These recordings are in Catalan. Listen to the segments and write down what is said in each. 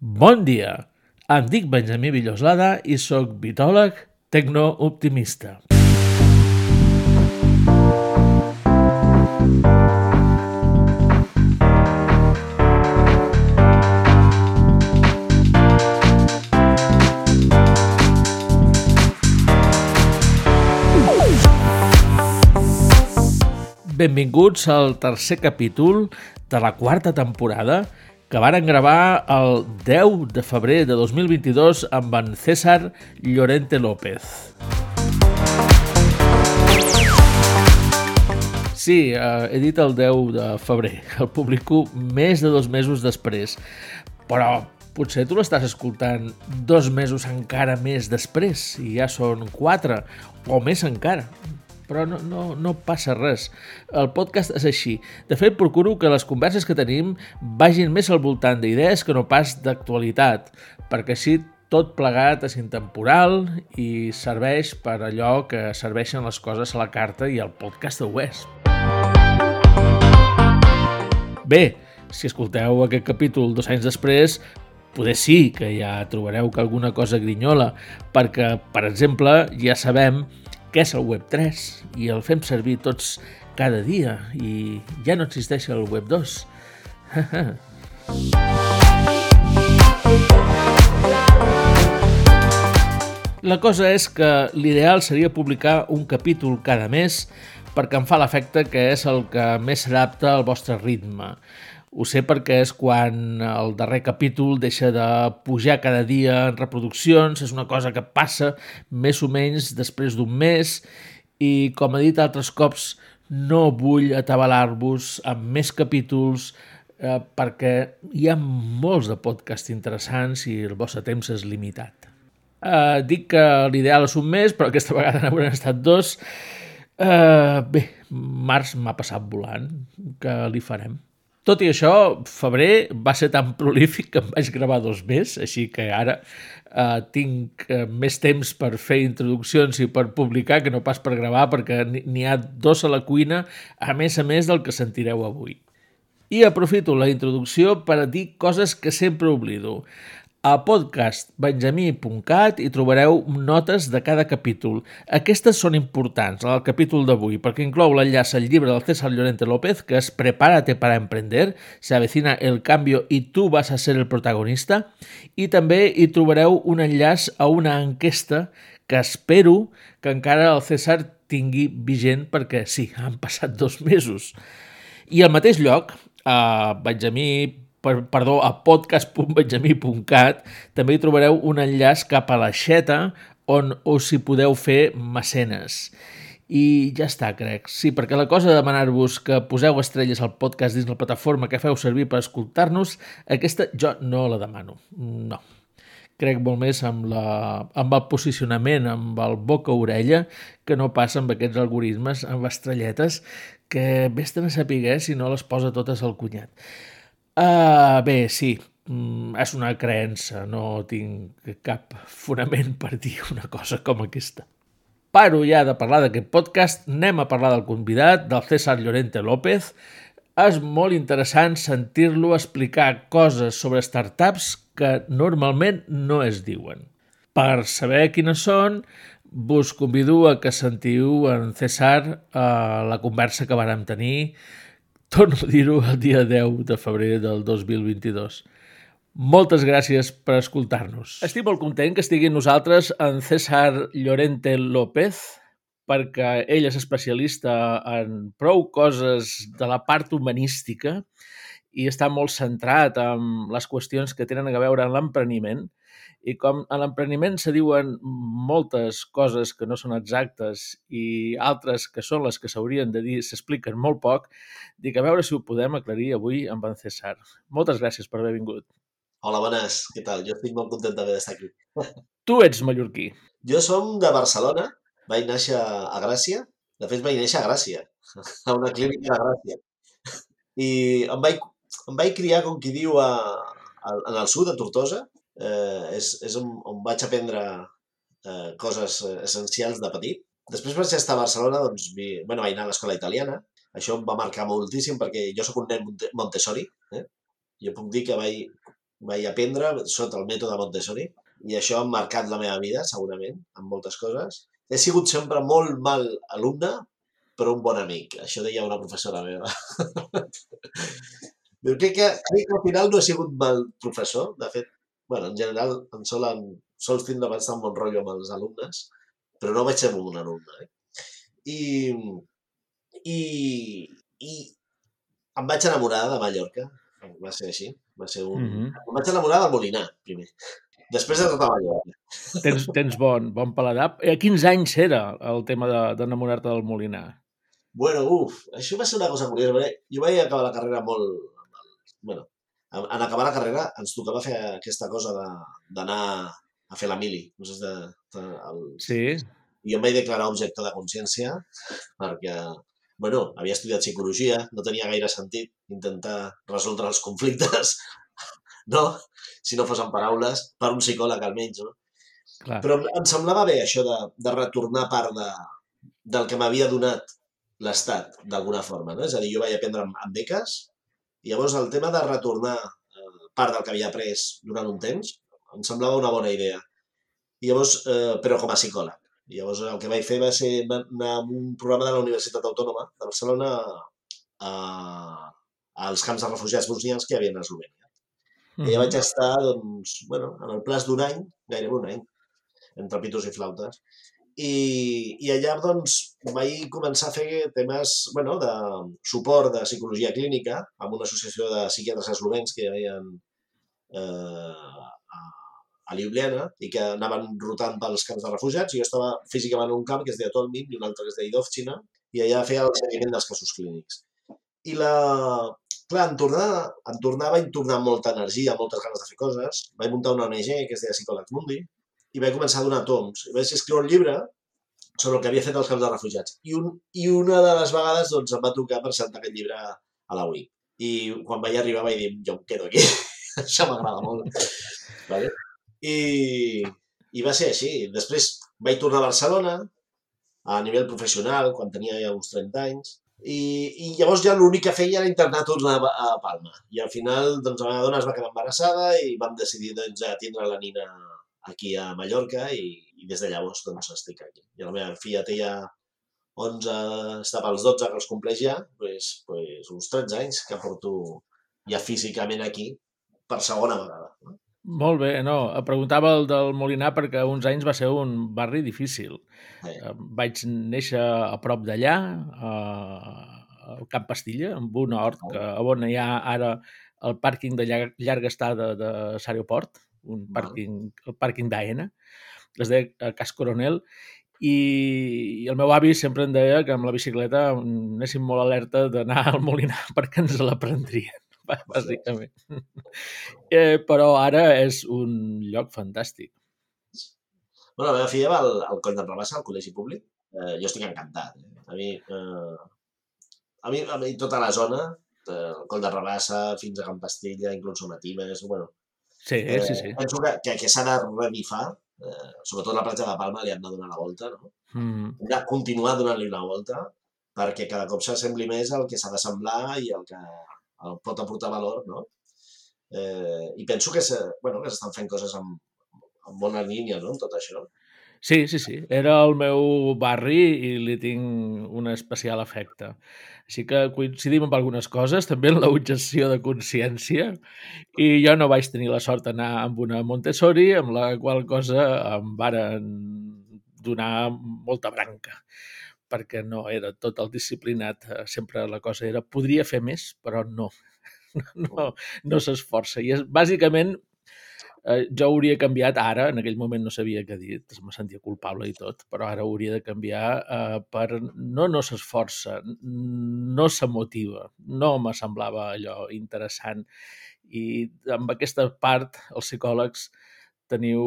Bon dia! Em dic Benjamí Villoslada i sóc vitòleg tecnooptimista. Benvinguts al tercer capítol de la quarta temporada que varen gravar el 10 de febrer de 2022 amb en César Llorente López. Sí, eh, he dit el 10 de febrer, el publico més de dos mesos després, però potser tu l'estàs escoltant dos mesos encara més després, i ja són quatre, o més encara però no, no, no passa res. El podcast és així. De fet, procuro que les converses que tenim vagin més al voltant d'idees que no pas d'actualitat, perquè així tot plegat és intemporal i serveix per allò que serveixen les coses a la carta i al podcast de West. Bé, si escolteu aquest capítol dos anys després, poder sí que ja trobareu que alguna cosa grinyola, perquè, per exemple, ja sabem què és el Web3 i el fem servir tots cada dia i ja no existeix el Web2. La cosa és que l'ideal seria publicar un capítol cada mes perquè em fa l'efecte que és el que més s'adapta al vostre ritme. Ho sé perquè és quan el darrer capítol deixa de pujar cada dia en reproduccions, és una cosa que passa més o menys després d'un mes i, com he dit altres cops, no vull atabalar-vos amb més capítols eh, perquè hi ha molts de podcast interessants i el vostre temps és limitat. Eh, dic que l'ideal és un mes, però aquesta vegada n'hauran estat dos. Eh, bé, març m'ha passat volant, que li farem. Tot i això, febrer va ser tan prolífic que em vaig gravar dos més, així que ara eh, tinc eh, més temps per fer introduccions i per publicar que no pas per gravar, perquè n'hi ha dos a la cuina, a més a més del que sentireu avui. I aprofito la introducció per dir coses que sempre oblido. A podcastbenjamí.cat hi trobareu notes de cada capítol. Aquestes són importants al capítol d'avui perquè inclou l'enllaç al llibre del César Llorente López que és Prepárate para emprender, se avecina el cambio y tú vas a ser el protagonista i també hi trobareu un enllaç a una enquesta que espero que encara el César tingui vigent perquè sí, han passat dos mesos. I al mateix lloc, a benjamí per, perdó, a podcast.benjamí.cat també hi trobareu un enllaç cap a la xeta on us hi podeu fer mecenes. I ja està, crec. Sí, perquè la cosa de demanar-vos que poseu estrelles al podcast dins la plataforma que feu servir per escoltar-nos, aquesta jo no la demano. No. Crec molt més amb, la, amb el posicionament, amb el boca-orella, que no passa amb aquests algoritmes, amb estrelletes, que vés-te'n a saber si no les posa totes al cunyat. Uh, bé, sí, mm, és una creença, no tinc cap fonament per dir una cosa com aquesta. Paro ja de parlar d'aquest podcast, anem a parlar del convidat, del César Llorente López. És molt interessant sentir-lo explicar coses sobre startups que normalment no es diuen. Per saber quines són, vos convido a que sentiu en César a la conversa que vàrem tenir torno a dir-ho el dia 10 de febrer del 2022. Moltes gràcies per escoltar-nos. Estic molt content que estigui nosaltres en César Llorente López, perquè ell és especialista en prou coses de la part humanística i està molt centrat en les qüestions que tenen a veure amb l'empreniment i com a l'empreniment se diuen moltes coses que no són exactes i altres que són les que s'haurien de dir s'expliquen molt poc, dic a veure si ho podem aclarir avui amb en César. Moltes gràcies per haver vingut. Hola, bones. Què tal? Jo estic molt content d'haver d'estar aquí. Tu ets mallorquí. Jo som de Barcelona. Vaig néixer a Gràcia. De fet, vaig néixer a Gràcia, a una clínica de Gràcia. I em vaig, em vaig criar, com qui diu, a, a, en el sud, a Tortosa, eh, és, és on, on vaig aprendre eh, coses essencials de petit. Després vaig estar a Barcelona, doncs, vi, bueno, vaig anar a l'escola italiana. Això em va marcar moltíssim perquè jo sóc un nen Montessori. Eh? Jo puc dir que vaig, vaig aprendre sota el mètode Montessori i això ha marcat la meva vida, segurament, en moltes coses. He sigut sempre molt mal alumne, però un bon amic. Això deia una professora meva. Però crec que, crec que al final no he sigut mal professor. De fet, bueno, en general em solen, sols tindre bastant bon rotllo amb els alumnes, però no vaig ser un bon alumne. Eh? I, i, i em vaig enamorar de Mallorca. Va ser així. Va ser un... Mm -hmm. Em vaig enamorar del Molinar, primer. Després de tota Mallorca. Tens, tens bon, bon paladar. A quins anys era el tema d'enamorar-te de, del Molinar? Bueno, uf, això va ser una cosa curiosa, jo vaig acabar la carrera molt... Bueno, en acabar la carrera ens tocava fer aquesta cosa d'anar a fer la mili. No sé, de, de, el... Sí. I jo em vaig declarar objecte de consciència perquè, bueno, havia estudiat psicologia, no tenia gaire sentit intentar resoldre els conflictes, no? Si no fos en paraules, per un psicòleg almenys, no? Clar. Però em semblava bé això de, de retornar part de, del que m'havia donat l'Estat, d'alguna forma. No? És a dir, jo vaig aprendre amb, amb beques, i llavors el tema de retornar eh, part del que havia après durant un temps em semblava una bona idea. I llavors, eh, però com a psicòleg. I llavors el que vaig fer va ser anar a un programa de la Universitat Autònoma de Barcelona a, als camps de refugiats bosnians que hi havia a Eslovènia. Mm -hmm. I vaig estar, doncs, bueno, en el plaç d'un any, gairebé un any, entre pitos i flautes. I, i allà doncs, vaig començar a fer temes bueno, de suport de psicologia clínica amb una associació de psiquiatres eslovens que hi havia eh, a, a Ljubljana i que anaven rotant pels camps de refugiats. Jo estava físicament en un camp que es deia Tolmin i un altre que es deia Idovchina i allà feia el seguiment dels casos clínics. I la, clar, en tornar, en tornar vaig tornar molta energia, moltes ganes de fer coses. Vaig muntar una ONG que es deia Psicòlegs Mundi, i vaig començar a donar toms. I vaig escriure un llibre sobre el que havia fet als camps de refugiats. I, un, I una de les vegades doncs, em va tocar presentar aquest llibre a la UI. I quan vaig arribar vaig dir, jo em quedo aquí. Això m'agrada molt. Vale? I, I va ser així. Després vaig tornar a Barcelona, a nivell professional, quan tenia ja uns 30 anys, i, i llavors ja l'únic que feia era intentar tornar a Palma. I al final, doncs, la meva dona es va quedar embarassada i vam decidir doncs, a tindre la nina aquí a Mallorca i, i des de llavors doncs, estic aquí. I la meva filla té ja 11, està pels 12 que els compleix ja, doncs, doncs uns 13 anys que porto ja físicament aquí per segona vegada. No? Molt bé, no, preguntava el del Molinar perquè uns anys va ser un barri difícil. Eh. Vaig néixer a prop d'allà, al Camp Pastilla, amb un hort que, on hi ha ara el pàrquing de llarga, llarga estada de l'aeroport, un pàrquing, el pàrquing d'Aena, es deia Cas Coronel, i, i el meu avi sempre em deia que amb la bicicleta anéssim molt alerta d'anar al Molinar perquè ens la prendrien, bàsicament. eh, però ara és un lloc fantàstic. Bueno, la meva filla va al, al Coll de Rabassa, al col·legi públic. Eh, jo estic encantat. Eh? A, mi, eh, a, mi, a mi tota la zona, eh, el Coll de Rabassa fins a Can Pastilla, inclús Somatimes, bueno, Sí, eh, sí, sí. Penso que, que, que s'ha de revifar, eh, sobretot la platja de Palma li han de donar la volta, no? Mm. Hem de continuar donant-li una volta perquè cada cop s'assembli més al que s'ha de semblar i el que el pot aportar valor, no? Eh, I penso que bueno, s'estan fent coses amb, amb bona línia, no?, tot això. Sí, sí, sí. Era el meu barri i li tinc un especial afecte. Així que coincidim amb algunes coses, també en l'objecció de consciència, i jo no vaig tenir la sort d'anar amb una Montessori, amb la qual cosa em varen donar molta branca perquè no era tot el disciplinat, sempre la cosa era podria fer més, però no, no, no s'esforça. I és, bàsicament eh, jo hauria canviat ara, en aquell moment no sabia què dir, me sentia culpable i tot, però ara hauria de canviar eh, per no no s'esforça, no s'emotiva, no me semblava allò interessant. I amb aquesta part, els psicòlegs teniu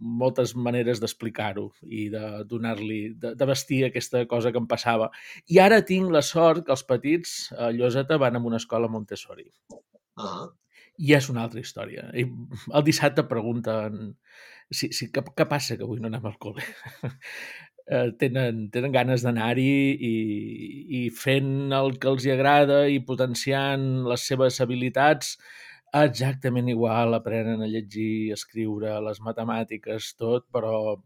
moltes maneres d'explicar-ho i de donar-li, de, de vestir aquesta cosa que em passava. I ara tinc la sort que els petits a Lloseta van a una escola Montessori. Uh -huh i és una altra història. I el dissabte pregunten si, si, què, què passa que avui no anem al col·le? eh, tenen, tenen ganes d'anar-hi i, i fent el que els hi agrada i potenciant les seves habilitats exactament igual, aprenen a llegir, a escriure, les matemàtiques, tot, però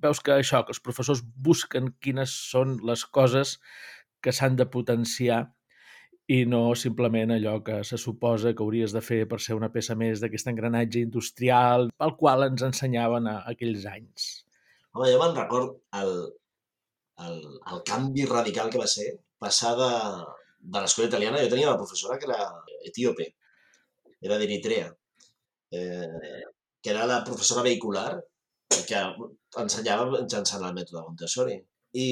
veus que això, que els professors busquen quines són les coses que s'han de potenciar i no simplement allò que se suposa que hauries de fer per ser una peça més d'aquest engranatge industrial pel qual ens ensenyaven a aquells anys. Home, jo me'n record el, el, el canvi radical que va ser passar de, de l'escola italiana. Jo tenia una professora que era etíope, era d'Eritrea, eh, que era la professora vehicular que ensenyava mitjançant el mètode Montessori. I,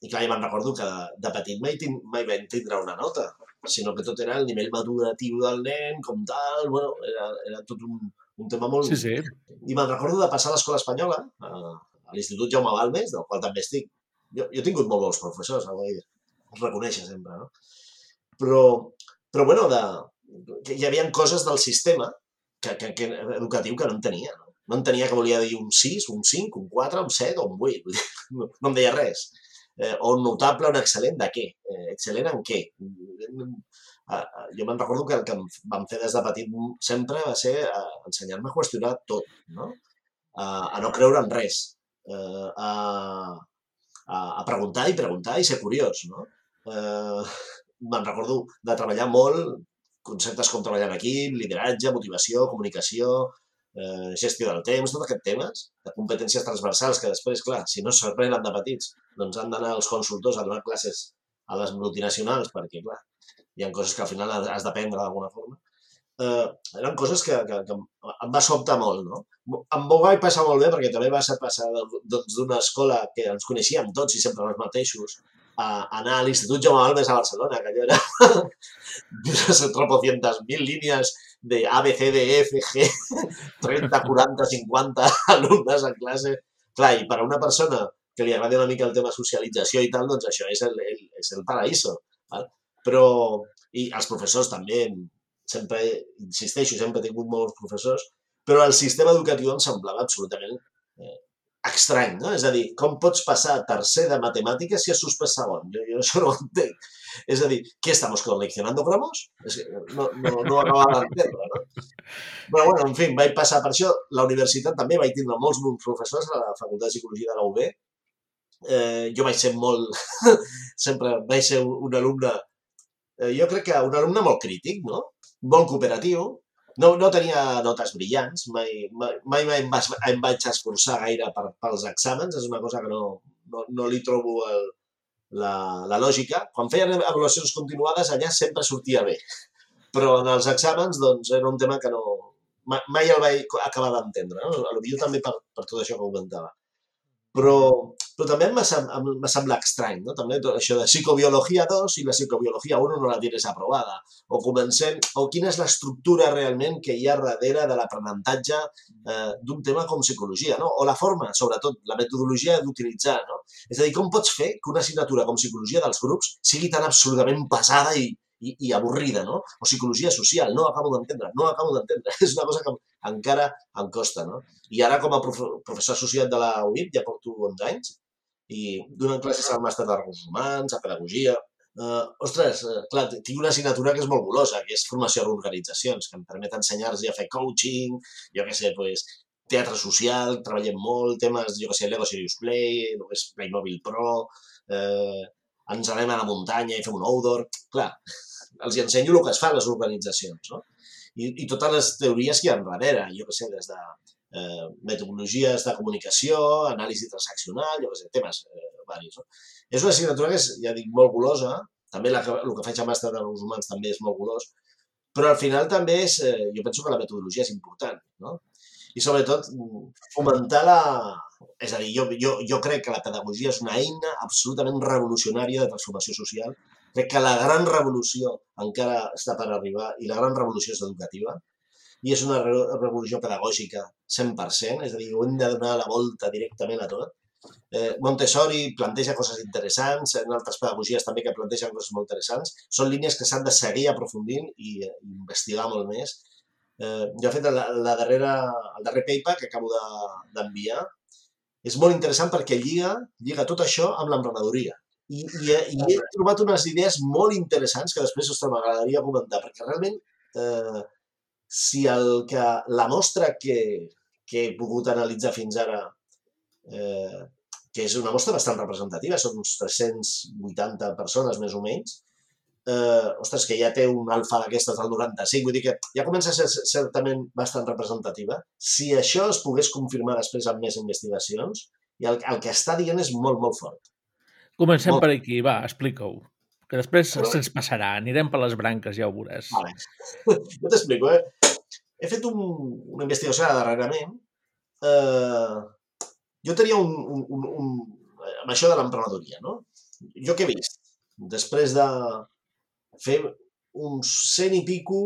i clar, ja me'n recordo que de, de petit mai, tin, mai vam tindre una nota, sinó que tot era el nivell maduratiu del nen, com tal, bueno, era, era tot un, un tema molt... Sí, sí. I me'n recordo de passar a l'escola espanyola, a, a l'Institut Jaume Balmes, del qual també estic. Jo, jo he tingut molt bons professors, no? els reconeixes sempre, no? Però, però bueno, de, hi havia coses del sistema que, que, que, educatiu que no entenia. No? No entenia que volia dir un 6, un 5, un 4, un 7 o un 8. No, no em deia res. Eh, o un notable, un excel·lent de què? Eh, excel·lent en què? Eh, jo me'n recordo que el que em van fer des de petit sempre va ser eh, ensenyar-me a qüestionar tot, no? A, a no creure en res, eh, a, a, a preguntar i preguntar i ser curiós, no? Eh, me'n recordo de treballar molt conceptes com treballar en equip, lideratge, motivació, comunicació, eh, gestió del temps, tot aquests temes de competències transversals que després, clar, si no s'aprenen de petits, doncs han d'anar els consultors a donar classes a les multinacionals perquè, clar, hi ha coses que al final has d'aprendre d'alguna forma. Eh, eren coses que, que, que em va sobtar molt, no? Em ho vaig passar molt bé perquè també va ser passar doncs, d'una escola que ens coneixíem tots i sempre els mateixos a anar a l'Institut Jaume Balmes a Barcelona, que allò era tropocientas mil línies de A, B, C, D, E, F, G, 30, 40, 50 alumnes en classe. Clar, i per a una persona que li agradi una mica el tema socialització i tal, doncs això és el, el, és el paraíso. Val? Però, i els professors també, sempre, insisteixo, sempre he tingut molts professors, però el sistema educatiu em semblava absolutament eh, estrany, no? És a dir, com pots passar a tercer de matemàtiques si has suspès segon? Jo, jo això no ho entenc. És a dir, què estamos coleccionando cromos? És que no, no, no acabava d'entendre, no? Però, bueno, en fi, vaig passar per això. La universitat també vaig tindre molts bons professors a la Facultat de Psicologia de la UB. Eh, jo vaig ser molt... sempre vaig ser un alumne... Eh, jo crec que un alumne molt crític, no? Molt cooperatiu, no, no tenia notes brillants, mai, mai, mai em, vaig, em vaig esforçar gaire per, pels exàmens, és una cosa que no, no, no li trobo el, la, la lògica. Quan feien avaluacions continuades, allà sempre sortia bé. Però en els exàmens, doncs, era un tema que no... Mai, el vaig acabar d'entendre, no? Potser també per, per tot això que comentava. Però, però també m'ha semblat estrany, no? També tot això de psicobiologia 2 i la psicobiologia 1 no la tienes aprovada. O comencem, o quina és l'estructura realment que hi ha darrere de l'aprenentatge eh, d'un tema com psicologia, no? O la forma, sobretot, la metodologia d'utilitzar, no? És a dir, com pots fer que una assignatura com psicologia dels grups sigui tan absolutament pesada i, i, i avorrida, no? O psicologia social, no acabo d'entendre, no acabo d'entendre. És una cosa que encara em costa, no? I ara com a prof professor associat de la UIP ja porto 11 anys i donen classes al màster de recursos humans, a pedagogia... Uh, ostres, uh, clar, tinc una assignatura que és molt golosa, que és formació a organitzacions, que em permet ensenyar-los a fer coaching, jo què sé, pues, teatre social, treballem molt, temes, jo què sé, Lego Serious Play, el és Playmobil Pro, eh, ens anem a la muntanya i fem un outdoor... Clar, els ensenyo el que es fa a les organitzacions, no? I, i totes les teories que hi ha darrere, jo que sé, des de eh, metodologies de comunicació, anàlisi transaccional, jo sé, temes eh, varis. No? És una assignatura que és, ja dic, molt golosa, també la, el que faig a màster de humans també és molt golós, però al final també és, eh, jo penso que la metodologia és important, no? I sobretot fomentar la... És a dir, jo, jo, jo crec que la pedagogia és una eina absolutament revolucionària de transformació social Crec que la gran revolució encara està per arribar i la gran revolució és educativa i és una revolució pedagògica 100%, és a dir, ho hem de donar la volta directament a tot. Eh, Montessori planteja coses interessants, en altres pedagogies també que plantegen coses molt interessants. Són línies que s'han de seguir aprofundint i, i investigar molt més. Eh, jo he fet la, la darrera, el darrer paper que acabo d'enviar. De, és molt interessant perquè lliga, lliga tot això amb l'emprenedoria. I, i, i he trobat unes idees molt interessants que després, ostres, m'agradaria comentar, perquè realment eh, si el que, la mostra que, que he pogut analitzar fins ara, eh, que és una mostra bastant representativa, són uns 380 persones més o menys, eh, ostres, que ja té un alfa d'aquestes del 95, vull dir que ja comença a ser certament bastant representativa. Si això es pogués confirmar després amb més investigacions, i el, el que està dient és molt, molt fort. Comencem molt... per aquí, va, explica-ho. Que després se'ns passarà, anirem per les branques, ja ho veuràs. Vale. Jo t'explico, eh? He fet un, una investigació darrerament. Eh, jo tenia un, un, un, un... amb això de l'emprenedoria, no? Jo què he vist? Després de, fer uns 100 i pico,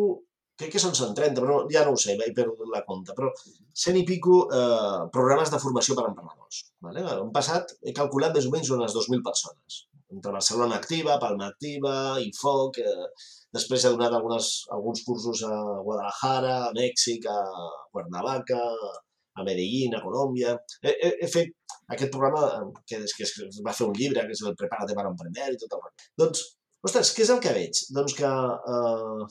crec que són 130, però ja no ho sé, he perdut la compta, però 100 i pico eh, programes de formació per a emprenedors. Vale? L'any passat he calculat més o menys unes 2.000 persones, entre Barcelona Activa, Palma Activa, Infoc, eh, després he donat algunes, alguns cursos a Guadalajara, a Mèxic, a Cuernavaca, a Medellín, a Colòmbia. He, he, he fet aquest programa que, que es va fer un llibre, que és el Prepárate per emprender i tot el rato. Doncs Ostres, què és el que veig? Doncs que, eh,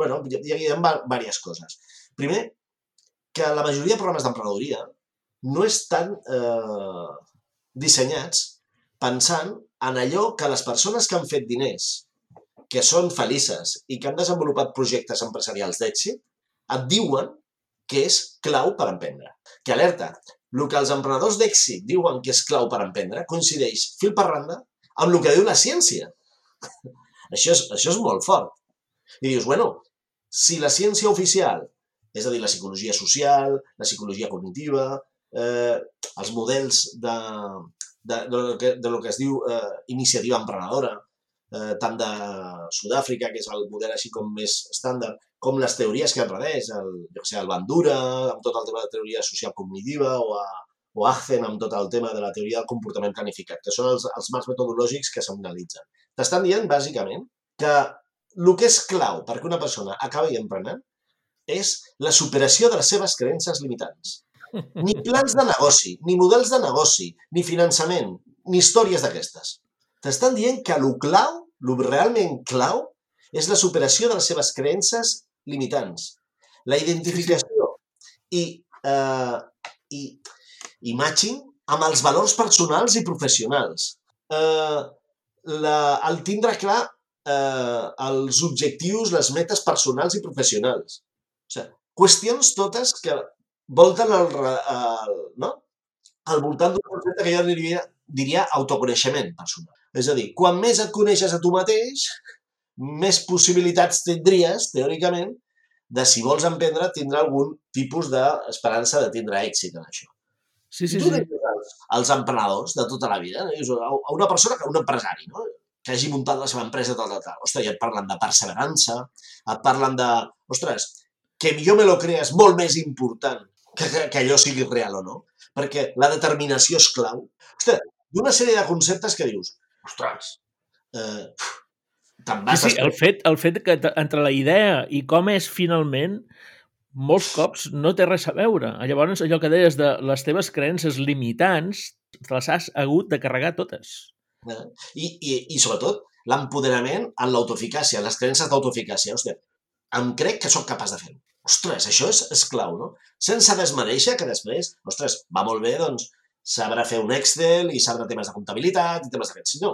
bueno, hi, hi ha diverses coses. Primer, que la majoria de programes d'emprenedoria no estan eh, dissenyats pensant en allò que les persones que han fet diners, que són felices i que han desenvolupat projectes empresarials d'èxit, et diuen que és clau per emprendre. Que alerta, el que els emprenedors d'èxit diuen que és clau per emprendre coincideix fil per randa amb el que diu la ciència. Això és, això és molt fort. I dius, bueno, si la ciència oficial, és a dir, la psicologia social, la psicologia cognitiva, eh, els models de, de, de, lo que, de lo que es diu eh, iniciativa emprenedora, eh, tant de Sud-àfrica, que és el model així com més estàndard, com les teories que enredeix, el, jo sé, el Bandura, amb tot el tema de teoria social cognitiva, o, a, o Achen amb tot el tema de la teoria del comportament planificat, que són els, els marcs metodològics que s'analitzen. T'estan dient, bàsicament, que el que és clau perquè una persona acabi emprenent és la superació de les seves creences limitants. Ni plans de negoci, ni models de negoci, ni finançament, ni històries d'aquestes. T'estan dient que el clau, el realment clau, és la superació de les seves creences limitants. La identificació i, eh, i, i matching amb els valors personals i professionals. Eh, la, el tindre clar eh, els objectius, les metes personals i professionals. O sigui, qüestions totes que volten al, al, no? al voltant d'un concepte que jo diria, diria autoconeixement personal. És a dir, quan més et coneixes a tu mateix, més possibilitats tindries, teòricament, de si vols emprendre, tindre algun tipus d'esperança de tindre èxit en això. Sí, sí, sí. Els, els emprenedors de tota la vida, no? a una persona, un empresari, no? que hagi muntat la seva empresa, tal, tal, tal. Ostres, i et parlen de perseverança, et parlen de... Ostres, que jo me lo crees molt més important que, que, que allò sigui real o no. Perquè la determinació és clau. Ostres, d'una sèrie de conceptes que dius, ostres, eh, te'n vas... Sí, sí, el fet, el fet que entre la idea i com és finalment molts cops no té res a veure. Llavors, allò que deies de les teves creences limitants, te les has hagut de carregar totes. Eh? I, i, i sobretot, l'empoderament en l'autoeficàcia, les creences d'autoeficàcia. Hòstia, em crec que sóc capaç de fer-ho. Ostres, això és, és clau, no? Sense desmereixer que després, ostres, va molt bé, doncs, sabrà fer un Excel i sabrà temes de comptabilitat i temes d'aquests. No,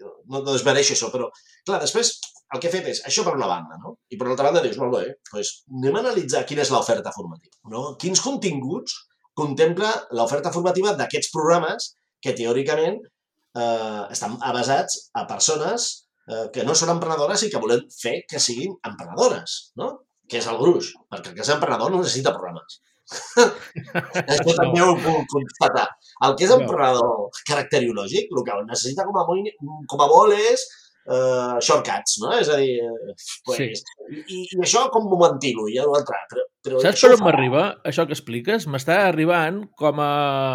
no, no desmereixo això, però, clar, després el que he fet és això per una banda, no? I per l'altra banda dius, molt bé, doncs anem a analitzar quina és l'oferta formativa, no? Quins continguts contempla l'oferta formativa d'aquests programes que teòricament eh, estan basats a persones eh, que no són emprenedores i que volem fer que siguin emprenedores, no? Que és el gruix, perquè el que és emprenedor no necessita programes. Això també ho puc constatar. El que és emprenedor caracteriològic, el que necessita com a, com a vol és uh, shortcuts, no? És a dir, pues, sí. i, i això com m'ho ventilo, i l'altre. Però, però Saps per on m'arriba, això que expliques? M'està arribant com a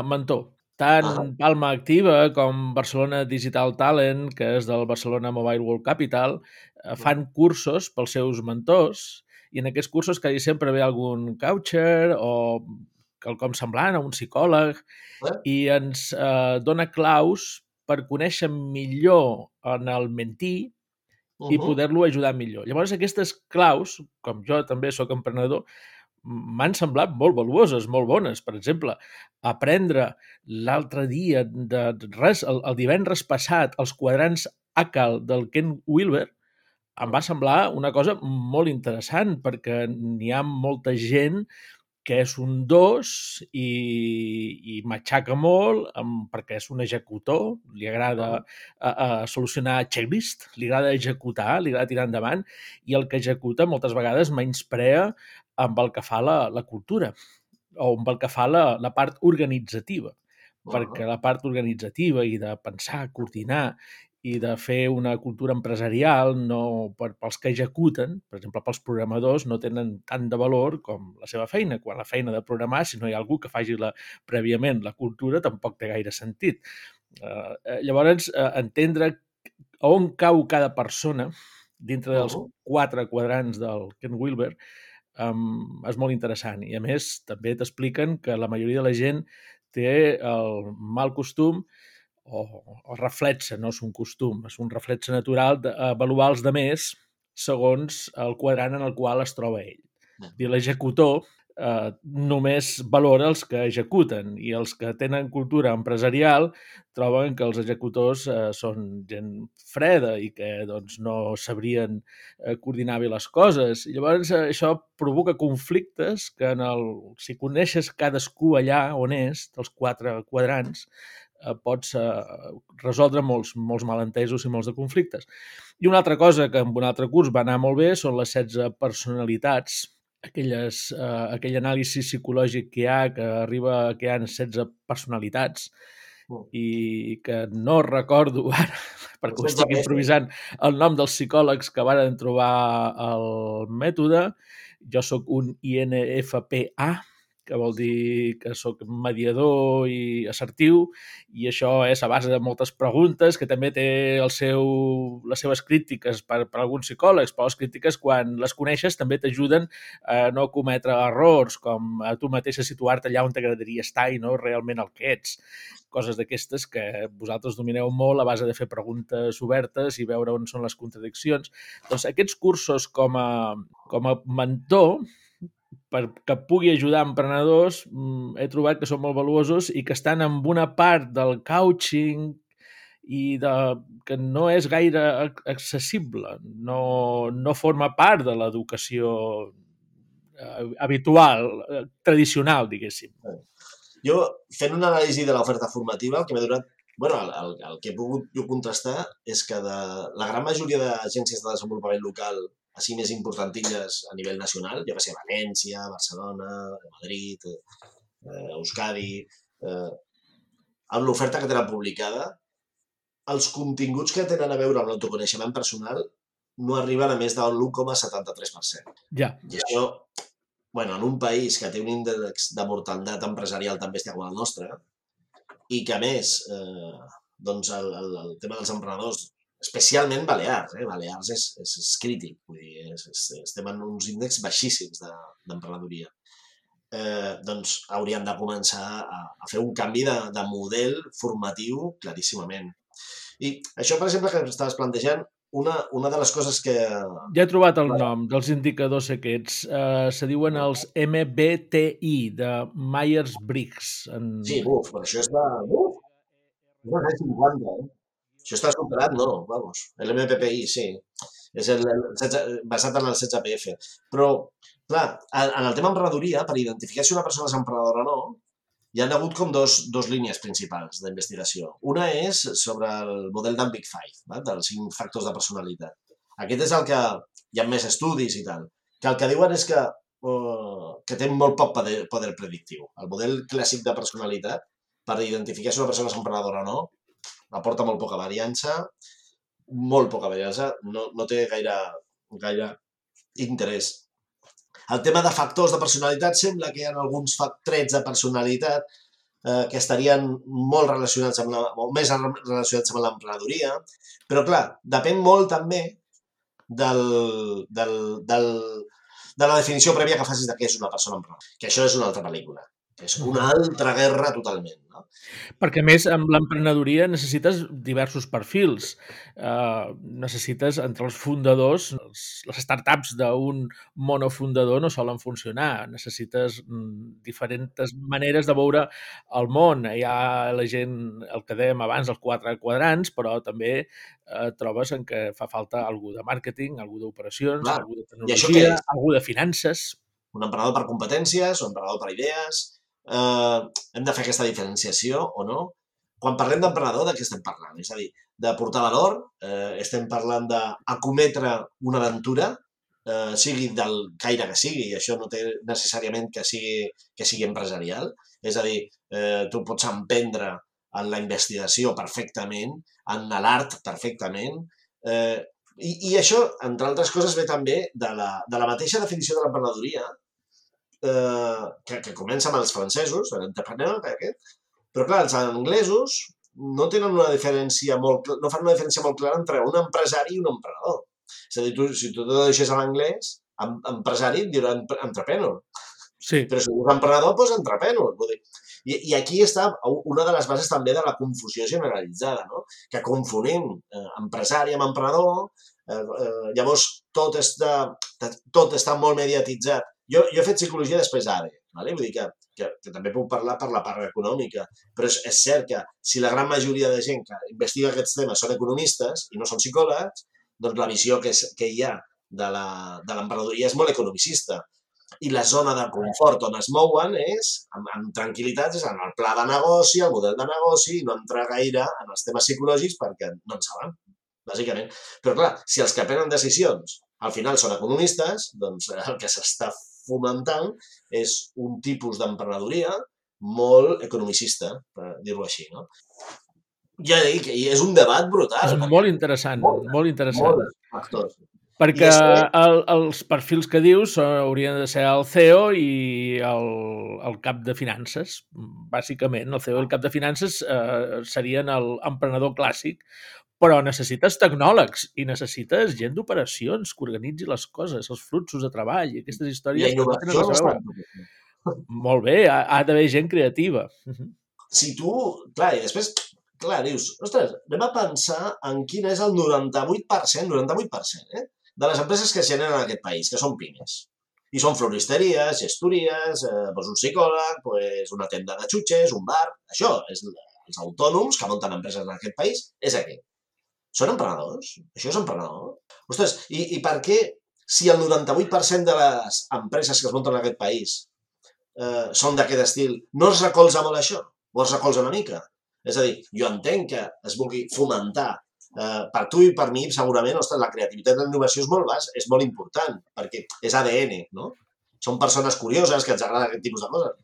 mentor. Tant ah. Palma Activa com Barcelona Digital Talent, que és del Barcelona Mobile World Capital, eh, fan cursos pels seus mentors i en aquests cursos quasi sempre ve algun coacher o quelcom semblant, a un psicòleg, eh? i ens eh, dona claus per conèixer millor en el mentí uh -huh. i poder-lo ajudar millor. Llavors, aquestes claus, com jo també sóc emprenedor, m'han semblat molt valuoses, molt bones. Per exemple, aprendre l'altre dia, de res, el, el divendres passat, els quadrants ACAL del Ken Wilber, em va semblar una cosa molt interessant perquè n'hi ha molta gent que és un 2 i, i matxaca molt amb, perquè és un executor, li agrada a, a solucionar checklist, li agrada executar, li agrada tirar endavant i el que executa moltes vegades menysprea amb el que fa la, la cultura o amb el que fa la, la part organitzativa perquè la part organitzativa i de pensar, coordinar i de fer una cultura empresarial no, per, pels que executen, per exemple, pels programadors, no tenen tant de valor com la seva feina. Quan la feina de programar, si no hi ha algú que faci la, prèviament la cultura, tampoc té gaire sentit. Uh, llavors, uh, entendre on cau cada persona dintre dels quatre quadrants del Ken Wilber um, és molt interessant. I, a més, també t'expliquen que la majoria de la gent té el mal costum o, o reflexa, no és un costum, és un reflexe natural d'avaluar els demés segons el quadrant en el qual es troba ell. I l'executor eh, només valora els que executen i els que tenen cultura empresarial troben que els executors eh, són gent freda i que doncs, no sabrien eh, coordinar bé les coses. I llavors eh, això provoca conflictes que en el, si coneixes cadascú allà on és, dels quatre quadrants, eh, pots eh, resoldre molts, molts malentesos i molts de conflictes. I una altra cosa que en un altre curs va anar molt bé són les 16 personalitats, aquelles, eh, aquell anàlisi psicològic que hi ha, que arriba que hi ha 16 personalitats, mm. i que no recordo ara, perquè ho estic improvisant, el nom dels psicòlegs que varen trobar el mètode. Jo sóc un INFPA, que vol dir que sóc mediador i assertiu, i això és a base de moltes preguntes, que també té el seu, les seves crítiques per, per alguns psicòlegs, però les crítiques, quan les coneixes, també t'ajuden a no cometre errors, com a tu mateix a situar-te allà on t'agradaria estar i no realment el que ets. Coses d'aquestes que vosaltres domineu molt a base de fer preguntes obertes i veure on són les contradiccions. Doncs aquests cursos com a, com a mentor perquè pugui ajudar emprenedors, mm, he trobat que són molt valuosos i que estan en una part del coaching i de, que no és gaire accessible, no, no forma part de l'educació eh, habitual, eh, tradicional, diguéssim. Jo, fent una anàlisi de l'oferta formativa, el que m'ha donat bueno, el, el, el que he pogut jo contrastar és que de la gran majoria d'agències de desenvolupament local així més importantilles a nivell nacional, jo que sé, València, Barcelona, Madrid, eh, Euskadi, eh, amb l'oferta que tenen publicada, els continguts que tenen a veure amb l'autoconeixement personal no arriben a més de l'1,73%. Ja. I això, bueno, en un país que té un índex de mortalitat empresarial tan bèstia com el nostre, i que a més, eh, doncs el, el, el tema dels emprenedors especialment Balears. Eh? Balears és, és, és crític, vull dir, és, és, estem en uns índexs baixíssims d'emprenedoria. De, eh, doncs haurien de començar a, a fer un canvi de, de model formatiu claríssimament. I això, per exemple, que estaves plantejant, una, una de les coses que... Ja he trobat el nom dels indicadors aquests. Uh, se diuen els MBTI, de Myers-Briggs. En... Sí, uf, però això és de... Uf, és de 50, eh? Això està superat, no, vamos. L'MPPI, sí. És el, el 16, basat en el 16PF. Però, clar, en el tema emprenedoria, per identificar si una persona és emprenedora o no, hi ha hagut com dos, dos línies principals d'investigació. Una és sobre el model d'en Big Five, va? dels cinc factors de personalitat. Aquest és el que hi ha més estudis i tal, que el que diuen és que, uh, que té molt poc poder, poder predictiu. El model clàssic de personalitat, per identificar si una persona és emprenedora o no, aporta molt poca variança, molt poca variança, no, no té gaire, gaire interès. El tema de factors de personalitat sembla que hi ha alguns trets de personalitat eh, que estarien molt relacionats amb la, o més relacionats amb l'emprenedoria, però clar, depèn molt també del, del, del, de la definició prèvia que facis de què és una persona emprenedora, que això és una altra pel·lícula És una altra guerra totalment. No? Perquè, a més, amb l'emprenedoria necessites diversos perfils. Uh, necessites, entre els fundadors, les startups d'un monofundador no solen funcionar. Necessites mm, diferents maneres de veure el món. Hi ha la gent, el que dèiem abans, els quatre quadrants, però també eh, trobes en què fa falta algú de màrqueting, algú d'operacions, algú de tecnologia, algú de finances. Un emprenedor per competències, un emprenedor per idees, eh, hem de fer aquesta diferenciació o no? Quan parlem d'emprenedor, de què estem parlant? És a dir, de portar valor, eh, estem parlant d'acometre una aventura, eh, sigui del caire que sigui, i això no té necessàriament que sigui, que sigui empresarial. És a dir, eh, tu pots emprendre en la investigació perfectament, en l'art perfectament, eh, i, I això, entre altres coses, ve també de la, de la mateixa definició de l'emprenedoria, eh, que, que comença amb els francesos, l'entrepreneur aquest, però clar, els anglesos no tenen una diferència molt, no fan una diferència molt clara entre un empresari i un emprenedor. És a dir, tu, si tu te deixes a l'anglès, empresari et diran entrepreneur. Sí. Però si dius emprenedor, doncs entrepreneur. Vull dir, i, I aquí està una de les bases també de la confusió generalitzada, no? que confonem eh, empresari amb emprenedor, eh, eh, llavors tot està, tot està molt mediatitzat jo, jo he fet psicologia després d'ADE, vale? vull dir que, que, que també puc parlar per la part econòmica, però és, és cert que si la gran majoria de gent que investiga aquests temes són economistes i no són psicòlegs, doncs la visió que, és, que hi ha de l'emprenedoria és molt economicista. I la zona de confort on es mouen és, amb, amb tranquil·litat, és en el pla de negoci, el model de negoci, no entrar gaire en els temes psicològics perquè no en saben, bàsicament. Però clar, si els que prenen decisions al final són economistes, doncs el que s'està fomentant és un tipus d'emprenedoria molt economicista, per dir-ho així, no? Ja dic, és un debat brutal. És molt interessant, molt, molt interessant. Molts factors. Perquè el, els perfils que dius haurien de ser el CEO i el, el cap de finances, bàsicament. El CEO i el cap de finances eh, serien l'emprenedor clàssic, però necessites tecnòlegs i necessites gent d'operacions que organitzi les coses, els fluxos de treball i aquestes històries. I innovació no Molt bé, ha, ha d'haver gent creativa. Si tu, clar, i després, clar, dius, ostres, anem a pensar en quin és el 98%, 98%, eh, de les empreses que es generen en aquest país, que són pimes. I són floristeries, gestories, eh, doncs un psicòleg, doncs una tenda de xutxes, un bar... Això és els autònoms que munten empreses en aquest país, és aquí. Són emprenedors? Això és emprenedor? Ostres, i, i per què, si el 98% de les empreses que es munten en aquest país eh, són d'aquest estil, no es recolza molt això? O es recolza una mica? És a dir, jo entenc que es vulgui fomentar eh, per tu i per mi, segurament, ostres, la creativitat i la innovació és molt bas, és molt important, perquè és ADN, no? Són persones curioses que ens agrada aquest tipus de coses.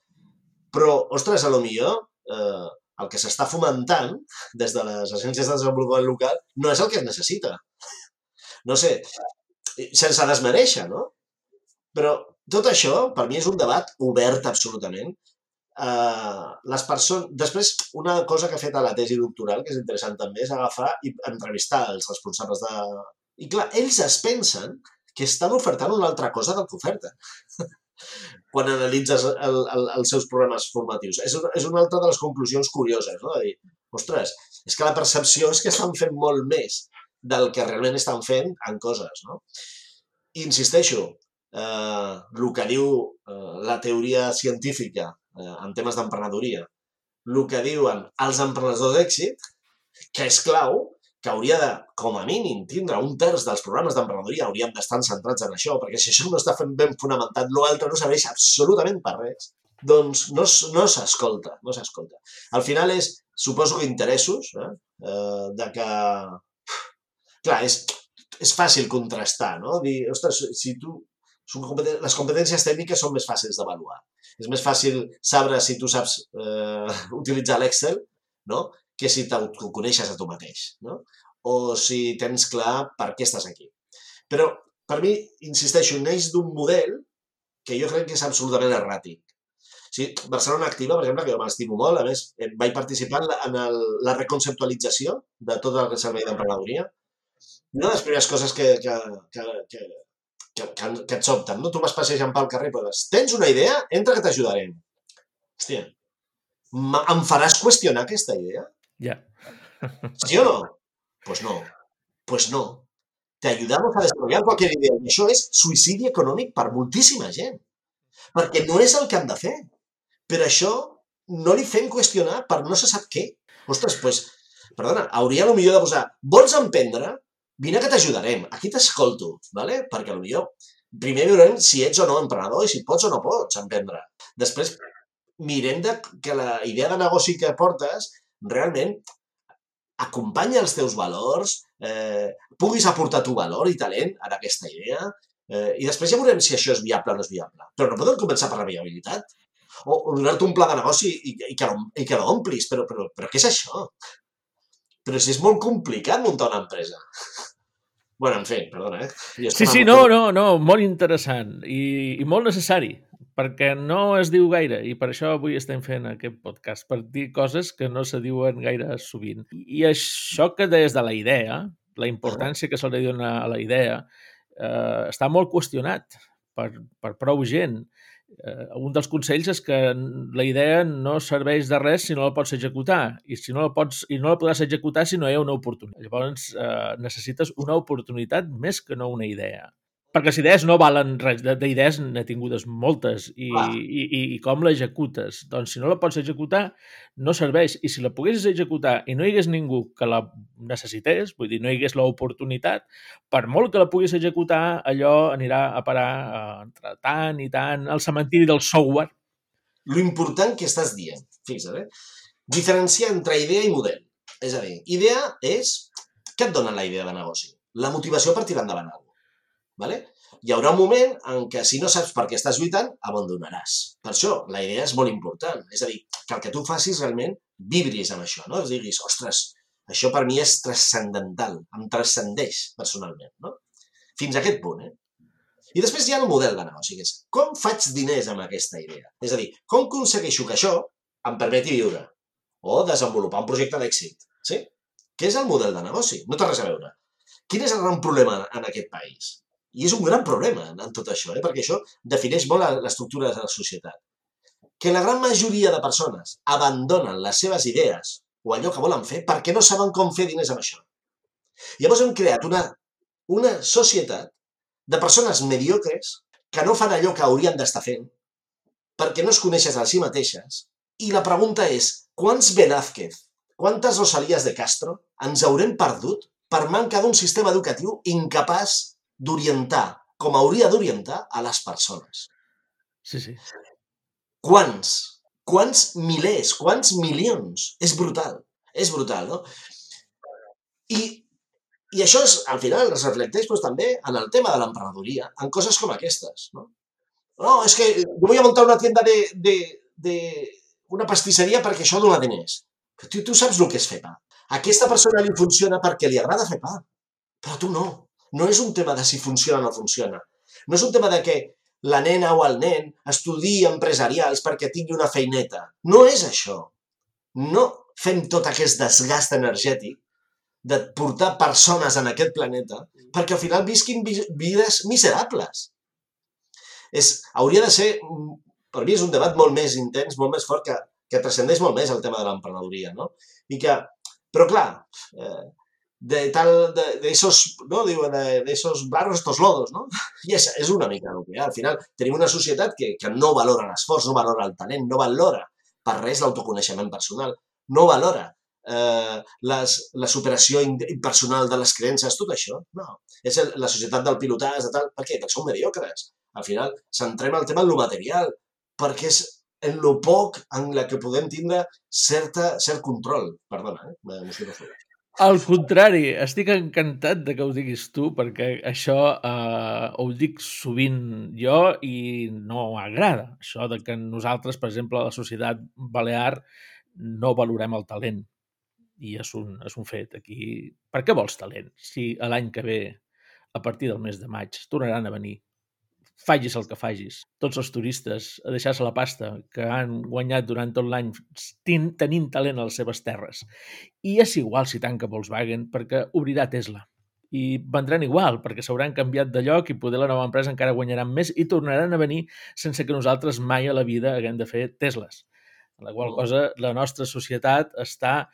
Però, ostres, a lo millor eh, el que s'està fomentant des de les agències de desenvolupament local no és el que es necessita. No sé, sense desmereixer, no? Però tot això, per mi, és un debat obert absolutament. Uh, les persones... Després, una cosa que ha fet a la tesi doctoral, que és interessant també, és agafar i entrevistar els responsables de... I clar, ells es pensen que estan ofertant una altra cosa del que oferten quan analitzes el, el, els seus programes formatius. És, és una altra de les conclusions curioses, no? De dir, ostres, és que la percepció és que estan fent molt més del que realment estan fent en coses, no? I insisteixo, eh, el que diu eh, la teoria científica eh, en temes d'emprenedoria, el que diuen els emprenedors d'èxit, que és clau, que hauria de, com a mínim, tindre un terç dels programes d'emprenedoria hauríem d'estar centrats en això, perquè si això no està fent ben fonamentat, l'altre no serveix absolutament per res, doncs no, no s'escolta, no s'escolta. Al final és, suposo que interessos, eh? eh de que... Clar, és, és fàcil contrastar, no? Dir, ostres, si tu... Les competències tècniques són més fàcils d'avaluar. És més fàcil saber si tu saps eh, utilitzar l'Excel, no? Que si t'ho coneixes a tu mateix, no? o si tens clar per què estàs aquí. Però, per mi, insisteixo, neix d'un model que jo crec que és absolutament erràtic. Sí, Barcelona Activa, per exemple, que jo m'estimo molt, a més, eh, vaig participar en el, la reconceptualització de tot el servei d'emprenedoria. Una de les primeres coses que, que, que, que, que, que, que et sobten, no? Tu vas passejant pel carrer i poses, tens una idea? Entra que t'ajudarem. Hòstia, em faràs qüestionar aquesta idea? Ja. ¿Sí o no? Pues no. Pues no. Te ayudamos a desarrollar cualquier idea. I això és suïcidi econòmic per moltíssima gent. Perquè no és el que han de fer. Per això no li fem qüestionar per no se sap què. Ostres, pues, perdona, hauria millor de posar, vols emprendre? Vine que t'ajudarem. Aquí t'escolto, ¿vale? perquè potser primer veurem si ets o no emprenedor i si pots o no pots emprendre. Després mirem de, que la idea de negoci que portes realment acompanya els teus valors, eh, puguis aportar tu valor i talent en aquesta idea, eh, i després ja veurem si això és viable o no és viable. Però no podem començar per la viabilitat. O, o donar-te un pla de negoci i, i, que, i que l'omplis. Però, però, però què és això? Però si és molt complicat muntar una empresa. bueno, en fi, perdona, eh? Sí, sí, no, no, no, molt interessant i, i molt necessari, perquè no es diu gaire i per això avui estem fent aquest podcast, per dir coses que no se diuen gaire sovint. I això que des de la idea, la importància que se li dona a la idea, eh, està molt qüestionat per, per prou gent. Eh, un dels consells és que la idea no serveix de res si no la pots executar i si no la pots i no la podràs executar si no hi ha una oportunitat. Llavors eh, necessites una oportunitat més que no una idea. Perquè les idees no valen res, De- d'idees n'he tingudes moltes i, Clar. i, i, i com l'executes? Doncs si no la pots executar no serveix i si la poguessis executar i no hi hagués ningú que la necessités, vull dir, no hi hagués l'oportunitat, per molt que la puguis executar, allò anirà a parar eh, entre tant i tant al cementiri del software. lo important que estàs dient. Fixa't, eh? Diferenciar entre idea i model. És a dir, idea és... Què et dona la idea de negoci? La motivació per tirar endavant alguna. Vale? Hi haurà un moment en què si no saps per què estàs lluitant, abandonaràs. Per això, la idea és molt important. És a dir, que el que tu facis realment vibris amb això, no? Es diguis, ostres, això per mi és transcendental, em transcendeix personalment, no? Fins a aquest punt, eh? I després hi ha el model de negoci, que és com faig diners amb aquesta idea? És a dir, com aconsegueixo que això em permeti viure o desenvolupar un projecte d'èxit? Sí? Què és el model de negoci? No té res a veure. Quin és el gran problema en aquest país? I és un gran problema en tot això, eh? perquè això defineix molt l'estructura de la societat. Que la gran majoria de persones abandonen les seves idees o allò que volen fer perquè no saben com fer diners amb això. Llavors hem creat una, una societat de persones mediocres que no fan allò que haurien d'estar fent perquè no es coneixes a si mateixes. I la pregunta és, quants Velázquez, quantes Rosalies de Castro ens haurem perdut per manca d'un sistema educatiu incapaç d'orientar, com hauria d'orientar, a les persones? Sí, sí. Quants? Quants milers? Quants milions? És brutal. És brutal, no? I, i això és, al final es reflecteix doncs, també en el tema de l'emprenedoria, en coses com aquestes. No, no és que jo vull muntar una tienda de, de, de una pastisseria perquè això dona diners. Però tu, tu saps el que és fer pa. Aquesta persona li funciona perquè li agrada fer pa. Però tu no. No és un tema de si funciona o no funciona. No és un tema de que la nena o el nen estudi empresarials perquè tingui una feineta. No és això. No fem tot aquest desgast energètic de portar persones en aquest planeta perquè al final visquin vi- vides miserables. És, hauria de ser, per mi és un debat molt més intens, molt més fort, que, que transcendeix molt més el tema de l'emprenedoria, no? I que, però clar, eh, de tal, de, de esos, no? Diuen, de, de esos barros, estos lodos, no? I és, és una mica el que. Al final tenim una societat que, que no valora l'esforç, no valora el talent, no valora per res l'autoconeixement personal, no valora eh, les, la superació impersonal de les creences, tot això. No. És el, la societat del pilotàs, de tal. Per què? Perquè som mediocres. Al final, centrem el tema en lo material, perquè és en lo poc en la que podem tindre certa, cert control. Perdona, eh? molt. Al contrari, estic encantat de que ho diguis tu, perquè això eh, ho dic sovint jo i no m'agrada. Això de que nosaltres, per exemple, a la societat balear no valorem el talent. I és un, és un fet. Aquí, per què vols talent? Si l'any que ve, a partir del mes de maig, tornaran a venir facis el que facis. Tots els turistes a deixar-se la pasta que han guanyat durant tot l'any tenint talent a les seves terres. I és igual si tanca Volkswagen perquè obrirà Tesla. I vendran igual, perquè s'hauran canviat de lloc i poder la nova empresa encara guanyaran més i tornaran a venir sense que nosaltres mai a la vida haguem de fer Tesles. la qual cosa la nostra societat està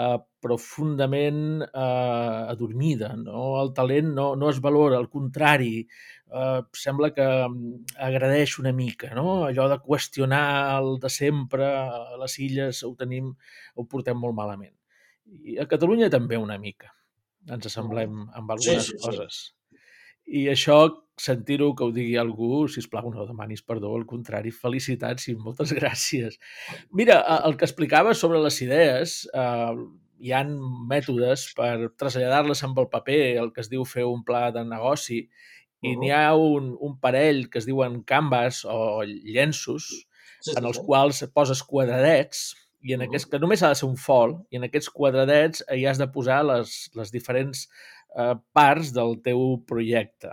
eh, profundament eh, adormida. No? El talent no, no es valora, al contrari, eh, sembla que mm, agradeix una mica. No? Allò de qüestionar el de sempre a les illes ho tenim, ho portem molt malament. I a Catalunya també una mica. Ens assemblem amb algunes sí, sí, sí. coses. I això, sentir-ho que ho digui algú, si plau, no demanis perdó, al contrari, felicitats i moltes gràcies. Mira, el que explicava sobre les idees, eh, hi han mètodes per traslladar-les amb el paper, el que es diu fer un pla de negoci, i uh -huh. n'hi ha un, un parell que es diuen canvas o llenços, sí, sí, en els sí. quals poses quadradets, i en uh -huh. aquest, que només ha de ser un fol, i en aquests quadradets hi has de posar les, les diferents eh, parts del teu projecte.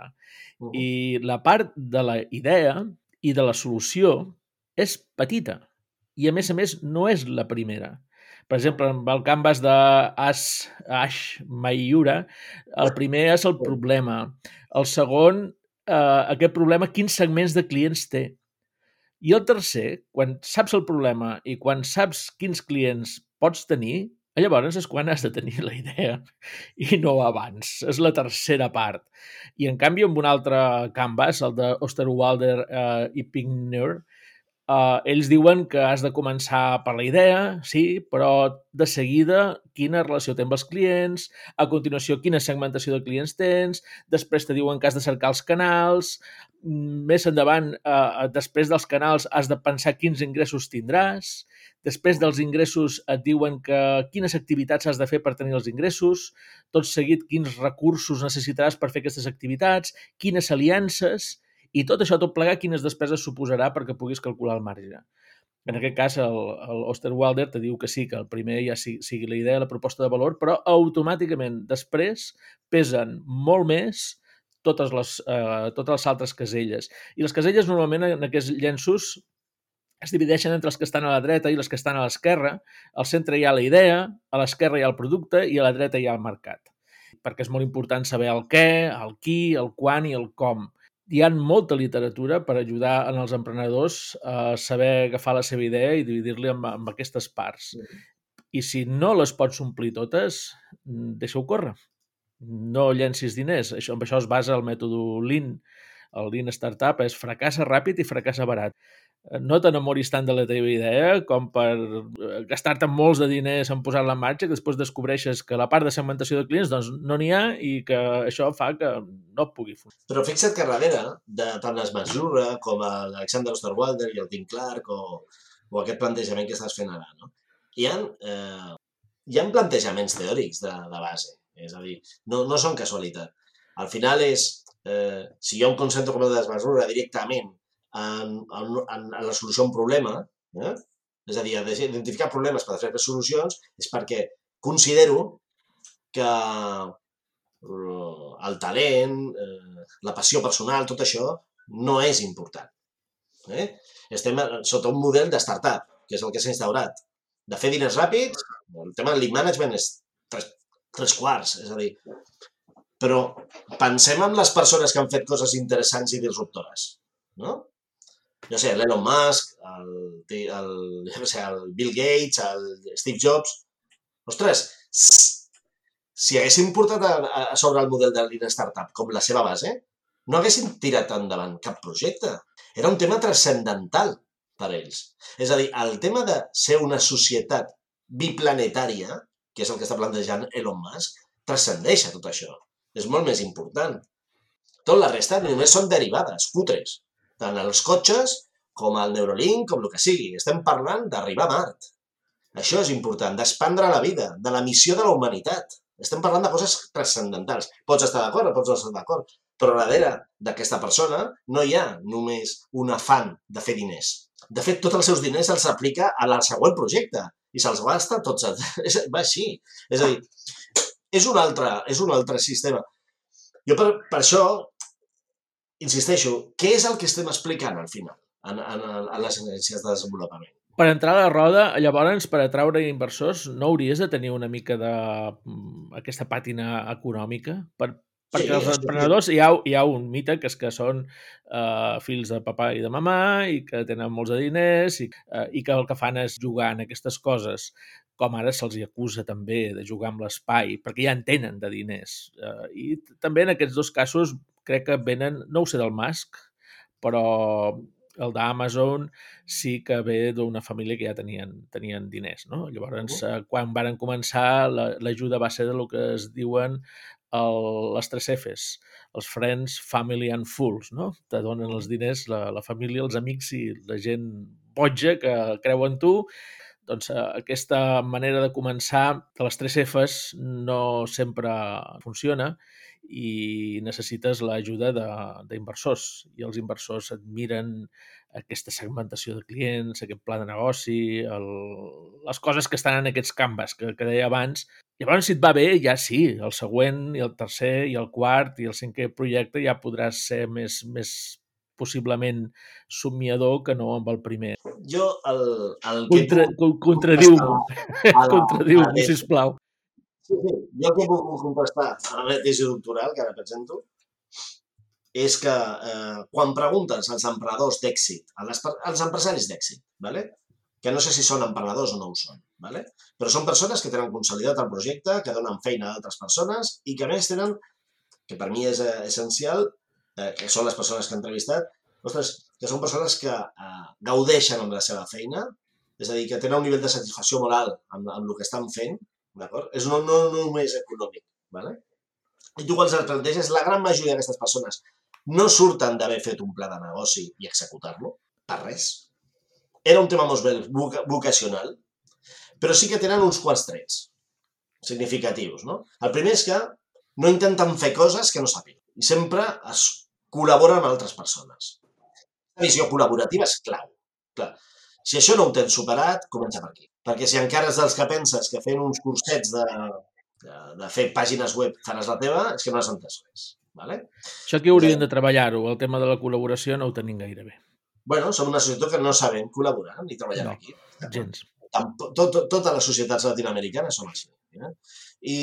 Uh -huh. I la part de la idea i de la solució és petita. I, a més a més, no és la primera. Per exemple, amb el canvas d'Ash Ash Mayura, el primer és el problema. El segon, eh, aquest problema, quins segments de clients té. I el tercer, quan saps el problema i quan saps quins clients pots tenir, Llavors és quan has de tenir la idea i no abans. És la tercera part. I en canvi amb un altre canvas, el d'Osterwalder uh, i Pinkner, uh, ells diuen que has de començar per la idea, sí, però de seguida quina relació té amb els clients, a continuació quina segmentació de clients tens, després te diuen que has de cercar els canals, més endavant, uh, després dels canals, has de pensar quins ingressos tindràs, Després dels ingressos et diuen que quines activitats has de fer per tenir els ingressos, tot seguit quins recursos necessitaràs per fer aquestes activitats, quines aliances i tot això, tot plegar, quines despeses suposarà perquè puguis calcular el marge. En aquest cas, el, el Osterwalder te diu que sí, que el primer ja sigui, sigui la idea, la proposta de valor, però automàticament després pesen molt més totes les, eh, totes les altres caselles. I les caselles normalment en aquests llenços es divideixen entre els que estan a la dreta i els que estan a l'esquerra. Al centre hi ha la idea, a l'esquerra hi ha el producte i a la dreta hi ha el mercat. Perquè és molt important saber el què, el qui, el quan i el com. Hi ha molta literatura per ajudar en els emprenedors a saber agafar la seva idea i dividir-li amb, amb aquestes parts. I si no les pots omplir totes, deixa-ho córrer. No llencis diners. Això, amb això es basa el mètode Lean. El Lean Startup és fracassa ràpid i fracassa barat no t'enamoris tant de la teva idea com per eh, gastar-te molts de diners en posar-la en marxa que després descobreixes que la part de segmentació de clients doncs, no n'hi ha i que això fa que no pugui funcionar. Però fixa't que darrere de tant es mesura com l'Alexander Osterwalder i el Tim Clark o, o aquest plantejament que estàs fent ara, no? hi ha, eh, hi ha plantejaments teòrics de, de base, és a dir, no, no són casualitat. Al final és, eh, si ha un concepte com de desmesura directament en, en, en la solució a un problema, eh? és a dir, identificar problemes per fer solucions, és perquè considero que eh, el talent, eh, la passió personal, tot això, no és important. Eh? Estem sota un model de startup, que és el que s'ha instaurat. De fer diners ràpids, el tema del lead management és tres, tres quarts, és a dir, però pensem en les persones que han fet coses interessants i disruptores, no? no sé, l'Elon Musk, el, el, no sé, el Bill Gates, el Steve Jobs... Ostres, si haguéssim portat a, a sobre el model de Lean Startup com la seva base, no haguessin tirat endavant cap projecte. Era un tema transcendental per ells. És a dir, el tema de ser una societat biplanetària, que és el que està plantejant Elon Musk, transcendeix a tot això. És molt més important. Tot la resta només són derivades, cutres tant els cotxes com el Neurolink, com el que sigui. Estem parlant d'arribar a Mart. Això és important, d'expandre la vida, de la missió de la humanitat. Estem parlant de coses transcendentals. Pots estar d'acord o pots no estar d'acord, però darrere d'aquesta persona no hi ha només un afant de fer diners. De fet, tots els seus diners els aplica a la següent projecte i se'ls gasta tots. Va així. És a dir, és un altre, és un altre sistema. Jo per, per això insisteixo, què és el que estem explicant al final en, en, en les agències de desenvolupament? Per entrar a la roda, llavors, per atraure inversors, no hauries de tenir una mica de mm, aquesta pàtina econòmica per Perquè els emprenedors hi ha, hi ha un mite que és que són uh, fills de papa i de mamà i que tenen molts de diners i, uh, i que el que fan és jugar en aquestes coses com ara se'ls acusa també de jugar amb l'espai, perquè ja en tenen de diners. Uh, I també en aquests dos casos crec que venen, no ho sé del Musk, però el d'Amazon sí que ve d'una família que ja tenien, tenien diners. No? Llavors, uh, quan varen començar, l'ajuda la, va ser de lo que es diuen el, les tres Fs, els friends, family and fools, no? Te donen els diners la, la família, els amics i la gent boja que creu en tu. Doncs eh, aquesta manera de començar de les tres Fs no sempre funciona i necessites l'ajuda d'inversors i els inversors et miren aquesta segmentació de clients, aquest pla de negoci, el, les coses que estan en aquests canvas que, que deia abans. Llavors, si et va bé, ja sí, el següent i el tercer i el quart i el cinquè projecte ja podràs ser més, més possiblement somiador que no amb el primer. Jo el, el Contra, que contradiu-m'ho, contradiu-m'ho, sisplau. Sí, sí. Jo que puc contestar a la tesi doctoral que ara presento és que eh, quan preguntes als emprenedors d'èxit, als empresaris d'èxit, ¿vale? que no sé si són emprenedors o no ho són, ¿vale? però són persones que tenen consolidat el projecte, que donen feina a altres persones i que a més tenen, que per mi és eh, essencial, eh, que són les persones que he entrevistat, ostres, que són persones que eh, gaudeixen amb la seva feina, és a dir, que tenen un nivell de satisfacció moral amb, amb el que estan fent, d'acord? És no, no, no només econòmic, ¿vale? I tu quan els planteges, la gran majoria d'aquestes persones no surten d'haver fet un pla de negoci i executar-lo, per res. Era un tema molt vocacional, però sí que tenen uns quants trets significatius. No? El primer és que no intenten fer coses que no sàpiguen i sempre es col·laboren amb altres persones. La visió col·laborativa és clau. Clar, si això no ho tens superat, comença per aquí. Perquè si encara és dels que penses que fent uns cursets de, de, de fer pàgines web faràs la teva, és que no has entès res. Vale? Això aquí haurien de treballar-ho, el tema de la col·laboració no ho tenim gaire bé. Bueno, som una societat que no sabem col·laborar ni treballar no, aquí. Gens. Tot, tot, totes les societats latinoamericanes són així. Eh? I,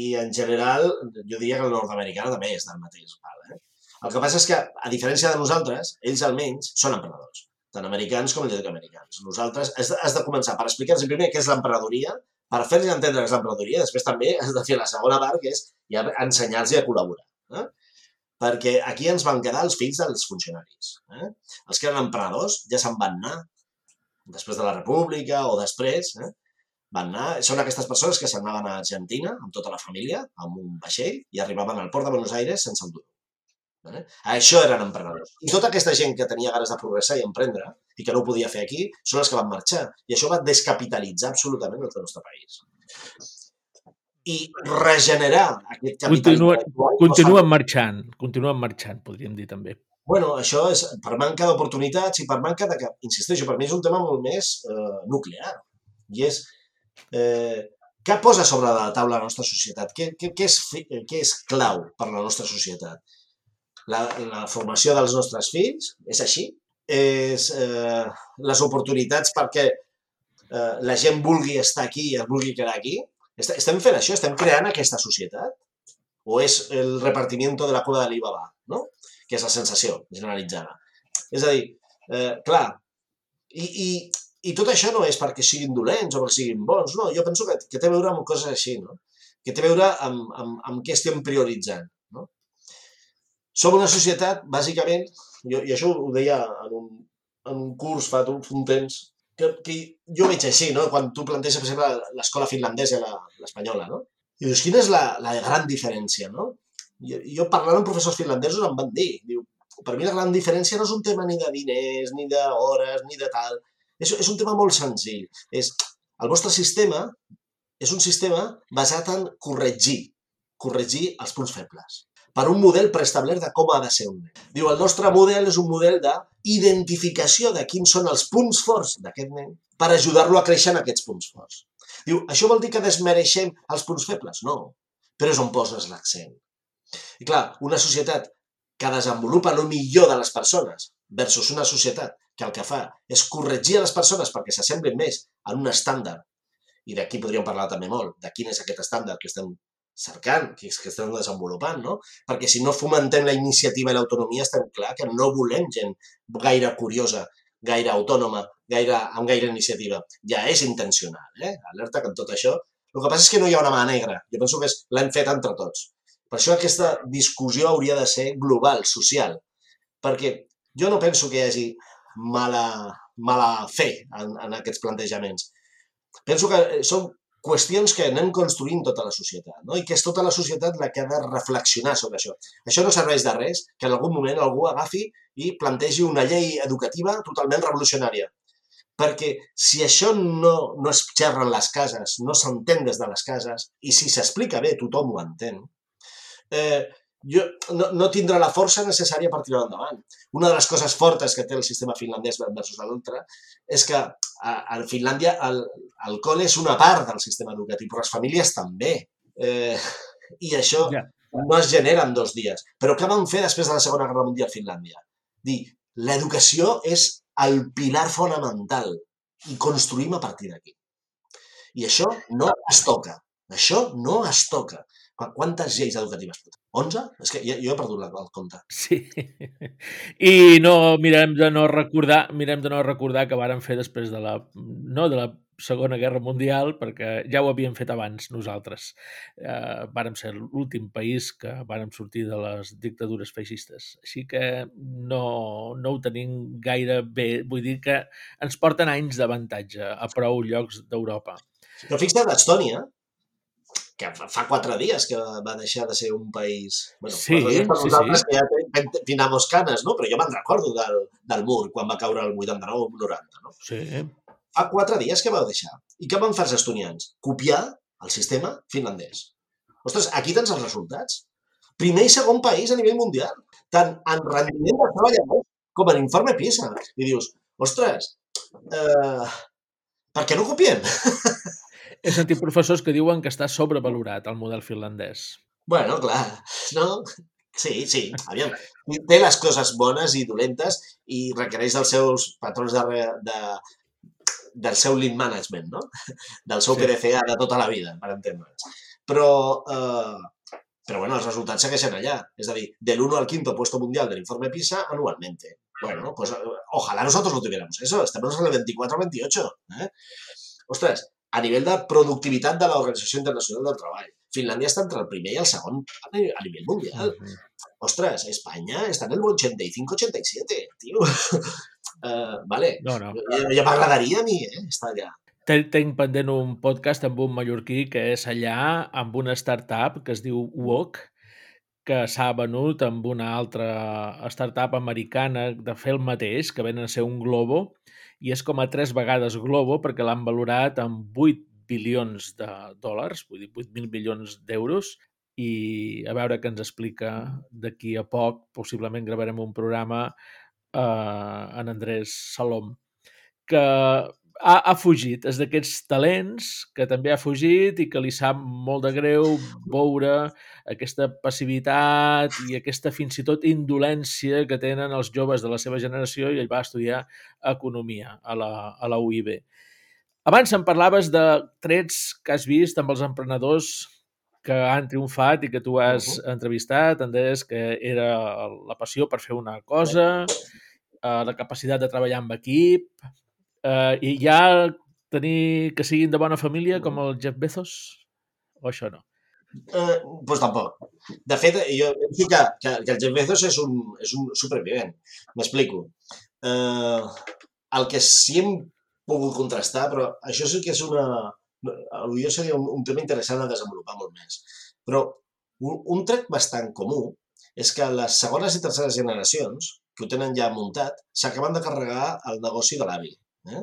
I en general, jo diria que el nord-americana també és del mateix pal. Eh? El que passa és que, a diferència de nosaltres, ells almenys són emprenedors, tant americans com llatinoamericans. Nosaltres has de, has de començar per explicar-los primer què és l'emprenedoria, per fer-los entendre què és l'emprenedoria, després també has de fer la segona part, que és ja ensenyar-los a col·laborar. Eh? Perquè aquí ens van quedar els fills dels funcionaris. Eh? Els que eren emprenedors ja se'n van anar, després de la República o després, eh? van anar, són aquestes persones que s'anaven a Argentina amb tota la família, amb un vaixell, i arribaven al port de Buenos Aires sense un duro. Eh? Això eren emprenedors. I tota aquesta gent que tenia ganes de progressar i emprendre i que no ho podia fer aquí, són els que van marxar. I això va descapitalitzar absolutament el nostre país i regenerar aquest capital. Continua, continuen marxant, continuen marxant, podríem dir també. Bueno, això és per manca d'oportunitats i per manca de... Insisteixo, per mi és un tema molt més eh, nuclear. I és... Eh, què posa sobre la taula la nostra societat? Què, què, què, és, què és clau per la nostra societat? La, la formació dels nostres fills? És així? És eh, les oportunitats perquè eh, la gent vulgui estar aquí i es vulgui quedar aquí? Estem fent això? Estem creant aquesta societat? O és el repartiment de la cura de l'Ibaba, no? Que és la sensació generalitzada. És a dir, eh, clar, i, i, i tot això no és perquè siguin dolents o perquè siguin bons, no, jo penso que, que té a veure amb coses així, no? Que té a veure amb, amb, amb què estem prioritzant? Som una societat, bàsicament, jo, i això ho deia en un, en un curs fa un temps, que, que jo veig així, no? Quan tu planteges, per exemple, l'escola finlandesa i l'espanyola, no? I dius, quina és la, la gran diferència, no? Jo, jo parlant amb professors finlandesos em van dir, diu, per mi la gran diferència no és un tema ni de diners, ni d'hores, ni de tal. És, és un tema molt senzill. És, el vostre sistema és un sistema basat en corregir, corregir els punts febles per un model preestablert de com ha de ser un nen. Diu, el nostre model és un model d'identificació de quins són els punts forts d'aquest nen per ajudar-lo a créixer en aquests punts forts. Diu, això vol dir que desmereixem els punts febles? No, però és on poses l'accent. I clar, una societat que desenvolupa el millor de les persones versus una societat que el que fa és corregir a les persones perquè s'assemblin més en un estàndard, i d'aquí podríem parlar també molt, de quin és aquest estàndard que estem cercant, que, que estem desenvolupant, no? Perquè si no fomentem la iniciativa i l'autonomia, estem clar que no volem gent gaire curiosa, gaire autònoma, gaire, amb gaire iniciativa. Ja és intencional, eh? Alerta que tot això... El que passa és que no hi ha una mà negra. Jo penso que l'hem fet entre tots. Per això aquesta discussió hauria de ser global, social. Perquè jo no penso que hi hagi mala, mala fe en, en aquests plantejaments. Penso que són qüestions que anem construint tota la societat, no? i que és tota la societat la que ha de reflexionar sobre això. Això no serveix de res que en algun moment algú agafi i plantegi una llei educativa totalment revolucionària. Perquè si això no, no es xerra en les cases, no s'entén des de les cases, i si s'explica bé, tothom ho entén, eh, jo, no, no tindrà la força necessària per tirar endavant. Una de les coses fortes que té el sistema finlandès versus l'altre és que a, a Finlàndia el, el col·le és una part del sistema educatiu, però les famílies també. Eh, I això ja. no es genera en dos dies. Però què van fer després de la Segona Guerra Mundial a Finlàndia? Dir, l'educació és el pilar fonamental i construïm a partir d'aquí. I això no es toca. Això no es toca. Quantes lleis educatives 11? És que jo he perdut el compte. Sí. I no, mirem de no recordar, mirem de no recordar que varen fer després de la, no de la Segona Guerra Mundial, perquè ja ho havíem fet abans nosaltres. Eh, vàrem ser l'últim país que vàrem sortir de les dictadures feixistes. Així que no, no ho tenim gaire bé. Vull dir que ens porten anys d'avantatge a prou llocs d'Europa. Però fixa't, Estònia, que fa quatre dies que va deixar de ser un país... Bueno, sí, per sí, sí. que ja pinamos canes, no? Però jo me'n recordo del, del mur quan va caure el 89 90, no? Sí. Fa quatre dies que vau deixar. I què van fer els estonians? Copiar el sistema finlandès. Ostres, aquí tens els resultats. Primer i segon país a nivell mundial, tant en rendiment de treballadors com en informe PISA. I dius, ostres, eh, per què no copiem? He sentit professors que diuen que està sobrevalorat el model finlandès. Bueno, clar, no? Sí, sí, aviam. Té les coses bones i dolentes i requereix dels seus patrons de, de, del seu lean management, no? Del seu sí. PDCA de tota la vida, per entendre'ns. Però, eh, però bueno, els resultats segueixen allà. És a dir, del 1 al 5 puesto mundial del informe PISA anualmente. Bueno, pues ojalá nosotros lo tuviéramos eso. Estamos en el 24 28. ¿eh? Ostres, a nivell de productivitat de l'Organització Internacional del Treball. Finlàndia està entre el primer i el segon a nivell mundial. Uh -huh. Ostres, Espanya està en el 85-87, tio. uh, vale. No, no. Ja, ja m'agradaria a mi, eh, estar allà. Tenc pendent un podcast amb un mallorquí que és allà amb una startup que es diu WOC, que s'ha venut amb una altra startup americana de fer el mateix, que venen a ser un Globo, i és com a tres vegades Globo perquè l'han valorat amb 8 bilions de dòlars, vull dir 8.000 milions d'euros, i a veure què ens explica d'aquí a poc. Possiblement gravarem un programa eh, en Andrés Salom, que ha, ha fugit, és d'aquests talents que també ha fugit i que li sap molt de greu veure aquesta passivitat i aquesta fins i tot indolència que tenen els joves de la seva generació i ell va estudiar Economia a la, a la UIB. Abans em parlaves de trets que has vist amb els emprenedors que han triomfat i que tu has uh -huh. entrevistat, Andrés, que era la passió per fer una cosa, eh, la capacitat de treballar amb equip, Uh, I ja tenir que siguin de bona família com el Jeff Bezos? O això no? Eh, pues tampoc. De fet, jo dic que, que, que el Jeff Bezos és un, és un supervivent. M'explico. Eh, el que sí hem pogut contrastar, però això sí que és una... Potser seria un, un tema interessant a desenvolupar molt més. Però un, un tret bastant comú és que les segones i terceres generacions, que ho tenen ja muntat, s'acaben de carregar el negoci de l'avi. Eh?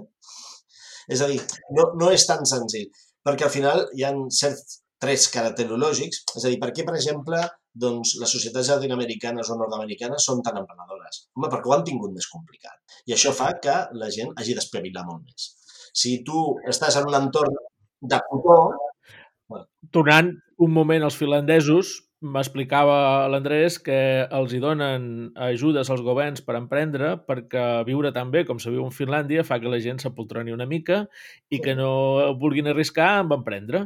És a dir, no, no és tan senzill, perquè al final hi ha certs trets caracterològics, és a dir, per què, per exemple, doncs, les societats llatinoamericanes o nord-americanes són tan emprenedores? Home, perquè ho han tingut més complicat. I això fa que la gent hagi d'espavilar molt més. Si tu estàs en un entorn de cotó... Bueno. Tornant un moment als finlandesos, m'explicava l'Andrés que els hi donen ajudes als governs per emprendre perquè viure tan bé com se viu en Finlàndia fa que la gent s'apoltroni una mica i que no vulguin arriscar amb emprendre.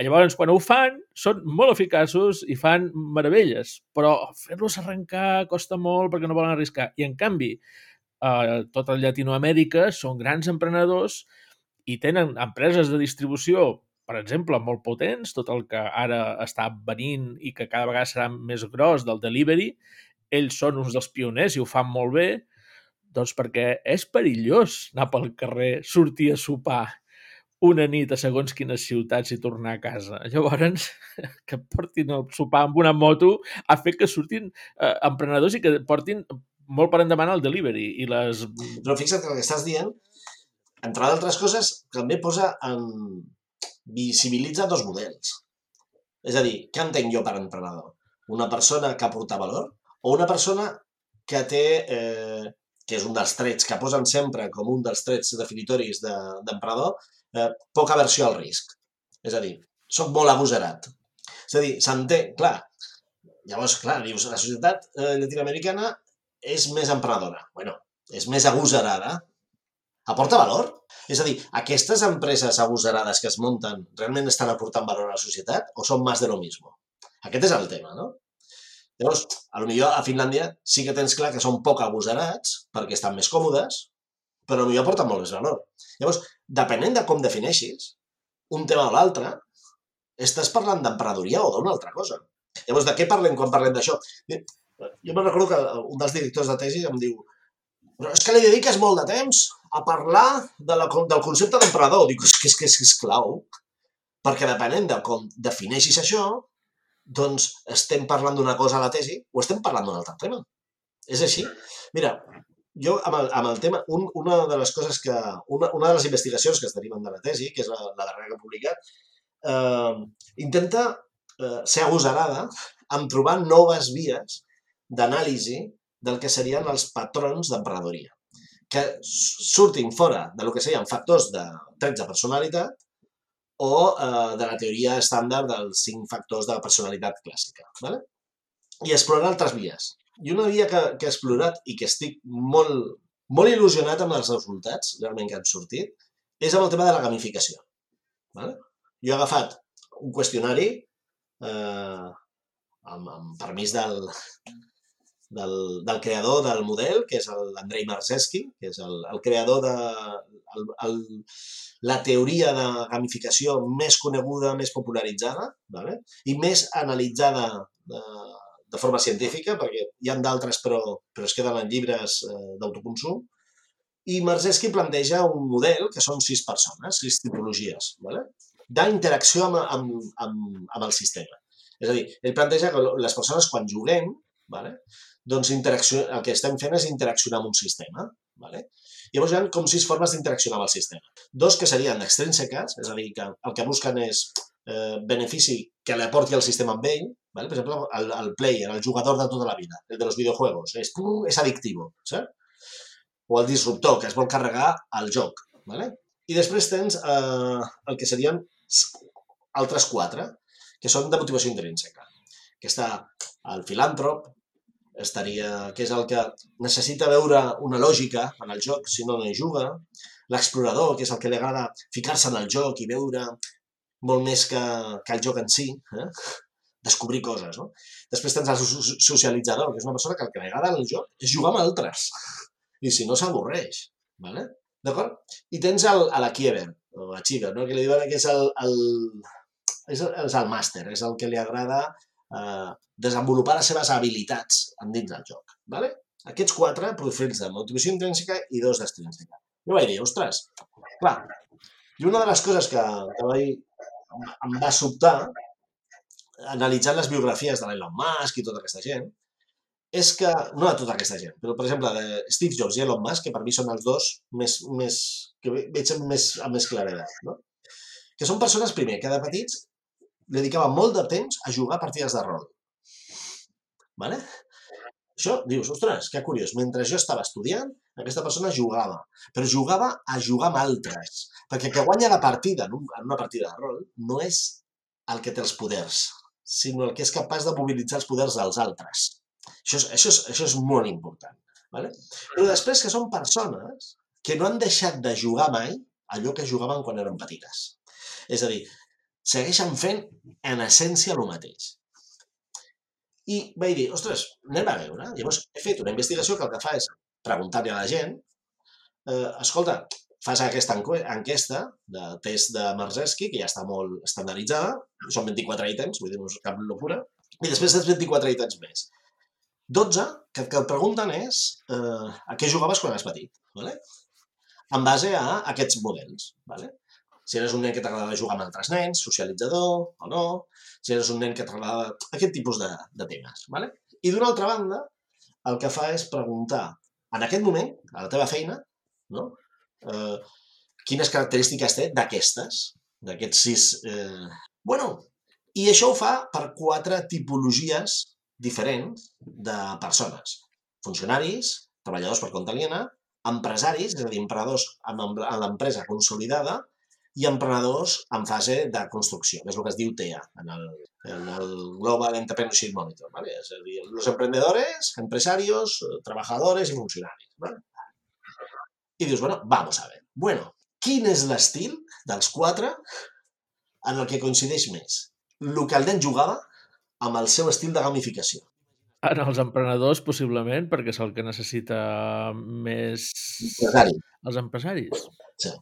Llavors, quan ho fan, són molt eficaços i fan meravelles, però fer-los arrencar costa molt perquè no volen arriscar. I, en canvi, a tota Llatinoamèrica són grans emprenedors i tenen empreses de distribució per exemple, molt potents, tot el que ara està venint i que cada vegada serà més gros del delivery, ells són uns dels pioners i ho fan molt bé, doncs perquè és perillós anar pel carrer, sortir a sopar una nit a segons quines ciutats i tornar a casa. Llavors, que portin el sopar amb una moto ha fet que surtin eh, emprenedors i que portin molt per endavant el delivery i les... Però fixa't que el que estàs dient, entre altres coses, també posa en, visibilitza dos models. És a dir, què entenc jo per emprenedor? Una persona que aporta valor o una persona que té, eh, que és un dels trets que posen sempre com un dels trets definitoris d'emprenedor, de, eh, poca aversió al risc. És a dir, sóc molt agosarat. És a dir, s'entén, clar, llavors, clar, dius, la societat eh, llatinoamericana és més emprenedora. bueno, és més agosarada, aporta valor? És a dir, aquestes empreses agosarades que es munten realment estan aportant valor a la societat o són més de lo mismo? Aquest és el tema, no? Llavors, a lo millor a Finlàndia sí que tens clar que són poc agosarats perquè estan més còmodes, però millor aporten molt més valor. Llavors, depenent de com defineixis un tema o l'altre, estàs parlant d'emprenedoria o d'una altra cosa. Llavors, de què parlem quan parlem d'això? Jo me'n recordo que un dels directors de tesi em diu però és que li dediques molt de temps a parlar de la, del concepte d'emprenedor. Dic, és que és, que és, és clau, perquè depenent de com defineixis això, doncs estem parlant d'una cosa a la tesi o estem parlant d'un altre tema. És així. Mira, jo amb el, amb el tema, un, una de les coses que, una, una de les investigacions que es deriven de la tesi, que és la, la darrera que he publicat, eh, intenta eh, ser agosarada en trobar noves vies d'anàlisi del que serien els patrons d'emprenedoria, que surtin fora de lo que serien factors de trets de personalitat o eh, de la teoria estàndard dels cinc factors de personalitat clàssica. ¿vale? I explorar altres vies. I una via que, que he explorat i que estic molt, molt il·lusionat amb els resultats realment que han sortit és amb el tema de la gamificació. ¿vale? Jo he agafat un qüestionari eh, amb, amb permís del, del, del creador del model, que és l'Andrei Marzeski, que és el, el creador de el, el, la teoria de gamificació més coneguda, més popularitzada, vale? i més analitzada de, de forma científica, perquè hi han d'altres però, però es queden en llibres eh, d'autoconsum, i Marzeski planteja un model que són sis persones, sis tipologies, vale? d'interacció amb, amb, amb, amb el sistema. És a dir, ell planteja que les persones quan juguem, vale? Doncs el que estem fent és interaccionar amb un sistema. Vale? Llavors hi ha com sis formes d'interaccionar amb el sistema. Dos que serien extrínseques, és a dir, que el que busquen és eh, benefici que li aporti el sistema amb ell, ¿vale? per exemple, el, el player, el jugador de tota la vida, el de los videojuegos, és, és addictiu, saps? O el disruptor, que es vol carregar al joc. ¿vale? I després tens eh, el que serien altres quatre, que són de motivació intrínseca, que està el filàntrop, estaria, que és el que necessita veure una lògica en el joc, si no, no hi juga. L'explorador, que és el que li agrada ficar-se en el joc i veure molt més que, que el joc en si, eh? descobrir coses. No? Després tens el socialitzador, que és una persona que el que li agrada en el joc és jugar amb altres. I si no, s'avorreix. Vale? D'acord? I tens el, a la Kiever, o la Chica, no? que li diuen que és el, el, és el, és el màster, és el que li agrada eh, desenvolupar les seves habilitats dins del joc. Vale? Aquests quatre profils de motivació intrínseca i dos d'extrínseca. Jo vaig dir, ostres, clar, i una de les coses que, que vaig, em va sobtar, analitzant les biografies de l'Elon Musk i tota aquesta gent, és que, no de tota aquesta gent, però per exemple de Steve Jobs i Elon Musk, que per mi són els dos més, més que veig amb més, amb més claredat, no? que són persones, primer, que de petits dedicava molt de temps a jugar partides de rol. Vale? Això, dius, ostres, que curiós. Mentre jo estava estudiant, aquesta persona jugava. Però jugava a jugar amb altres. Perquè que guanya la partida en, en una partida de rol no és el que té els poders. sinó el que és capaç de mobilitzar els poders dels altres. Això és, això és, això és molt important. Vale? Però després que són persones que no han deixat de jugar mai allò que jugaven quan eren petites. És a dir, segueixen fent en essència el mateix. I vaig dir, ostres, anem a veure. Llavors he fet una investigació que el que fa és preguntar-li a la gent, eh, escolta, fas aquesta enquesta de test de Marzeski, que ja està molt estandarditzada, són 24 ítems, vull dir, no és cap locura, i després tens 24 ítems més. 12, que el que et pregunten és eh, a què jugaves quan eres petit, ¿vale? en base a aquests models. ¿vale? Si eres un nen que t'agrada jugar amb altres nens, socialitzador o no, si eres un nen que t'agrada aquest tipus de, de temes. ¿vale? I d'una altra banda, el que fa és preguntar, en aquest moment, a la teva feina, no? eh, quines característiques té d'aquestes, d'aquests sis... Eh... Bueno, i això ho fa per quatre tipologies diferents de persones. Funcionaris, treballadors per compte aliena, empresaris, és a dir, emprenedors amb l'empresa consolidada i emprenedors en fase de construcció, que és el que es diu TEA, en el, en el Global Entrepreneurship Monitor. ¿vale? És a dir, los emprendedores, empresarios, trabajadores i funcionaris. ¿vale? I dius, bueno, vamos a ver. Bueno, quin és l'estil dels quatre en el que coincideix més? El que el nen jugava amb el seu estil de gamificació. En els emprenedors, possiblement, perquè és el que necessita més... Empresari. Els empresaris. Sí.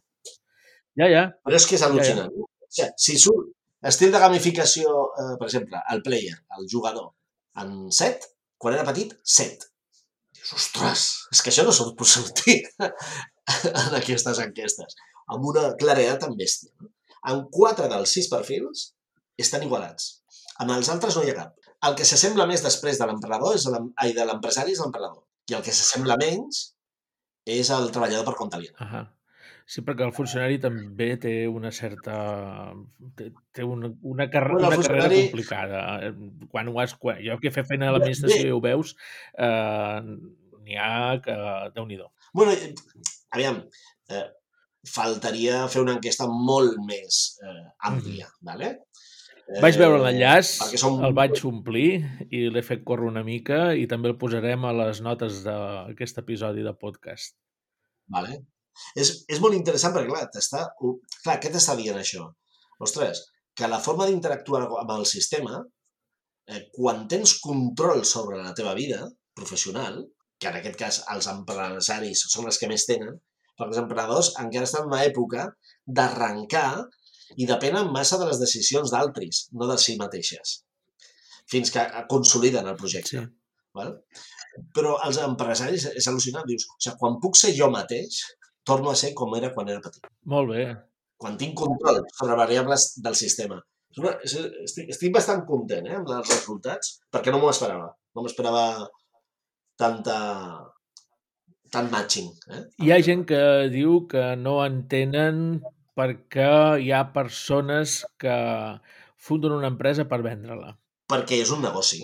Ja, ja. Però és que és al·lucinant. Ja, ja. O sigui, si surt estil de gamificació, eh, per exemple, el player, el jugador, en 7, quan era petit, 7. Dius, ostres, és que això no surt per sortir en aquestes enquestes. Amb una claredat tan bèstia. En 4 dels 6 perfils estan igualats. Amb els altres no hi ha cap. El que s'assembla més després de l'emprenedor és ai, de l'empresari és l'emprenedor. I el que s'assembla menys és el treballador per compte aliena. Uh -huh. Sí, perquè el funcionari també té una certa... té, té una, una, car bueno, una funcionari... carrera complicada. Eh, quan ho has... Quan, jo que he fet feina a l'administració i ho veus, eh, n'hi ha que... déu nhi Bueno, aviam, eh, faltaria fer una enquesta molt més eh, àmplia, mm. ¿vale? Vaig veure eh, l'enllaç, som... el vaig omplir i l'he fet córrer una mica i també el posarem a les notes d'aquest episodi de podcast. Vale. És, és molt interessant perquè, clar, t'està... Clar, què t'està dient això? Ostres, que la forma d'interactuar amb el sistema, eh, quan tens control sobre la teva vida professional, que en aquest cas els empresaris són els que més tenen, perquè els emprenedors encara estan en una època d'arrencar i depenen massa de les decisions d'altres, no de si mateixes, fins que consoliden el projecte. Sí. Val? Però els empresaris és al·lucinant, dius, o sigui, quan puc ser jo mateix, torno a ser com era quan era petit. Molt bé. Quan tinc control sobre variables del sistema. Estic, estic bastant content eh, amb els resultats, perquè no m'ho esperava. No m'esperava tanta, tant matching. Eh? Hi ha gent que diu que no entenen perquè hi ha persones que funden una empresa per vendre-la. Perquè és un negoci,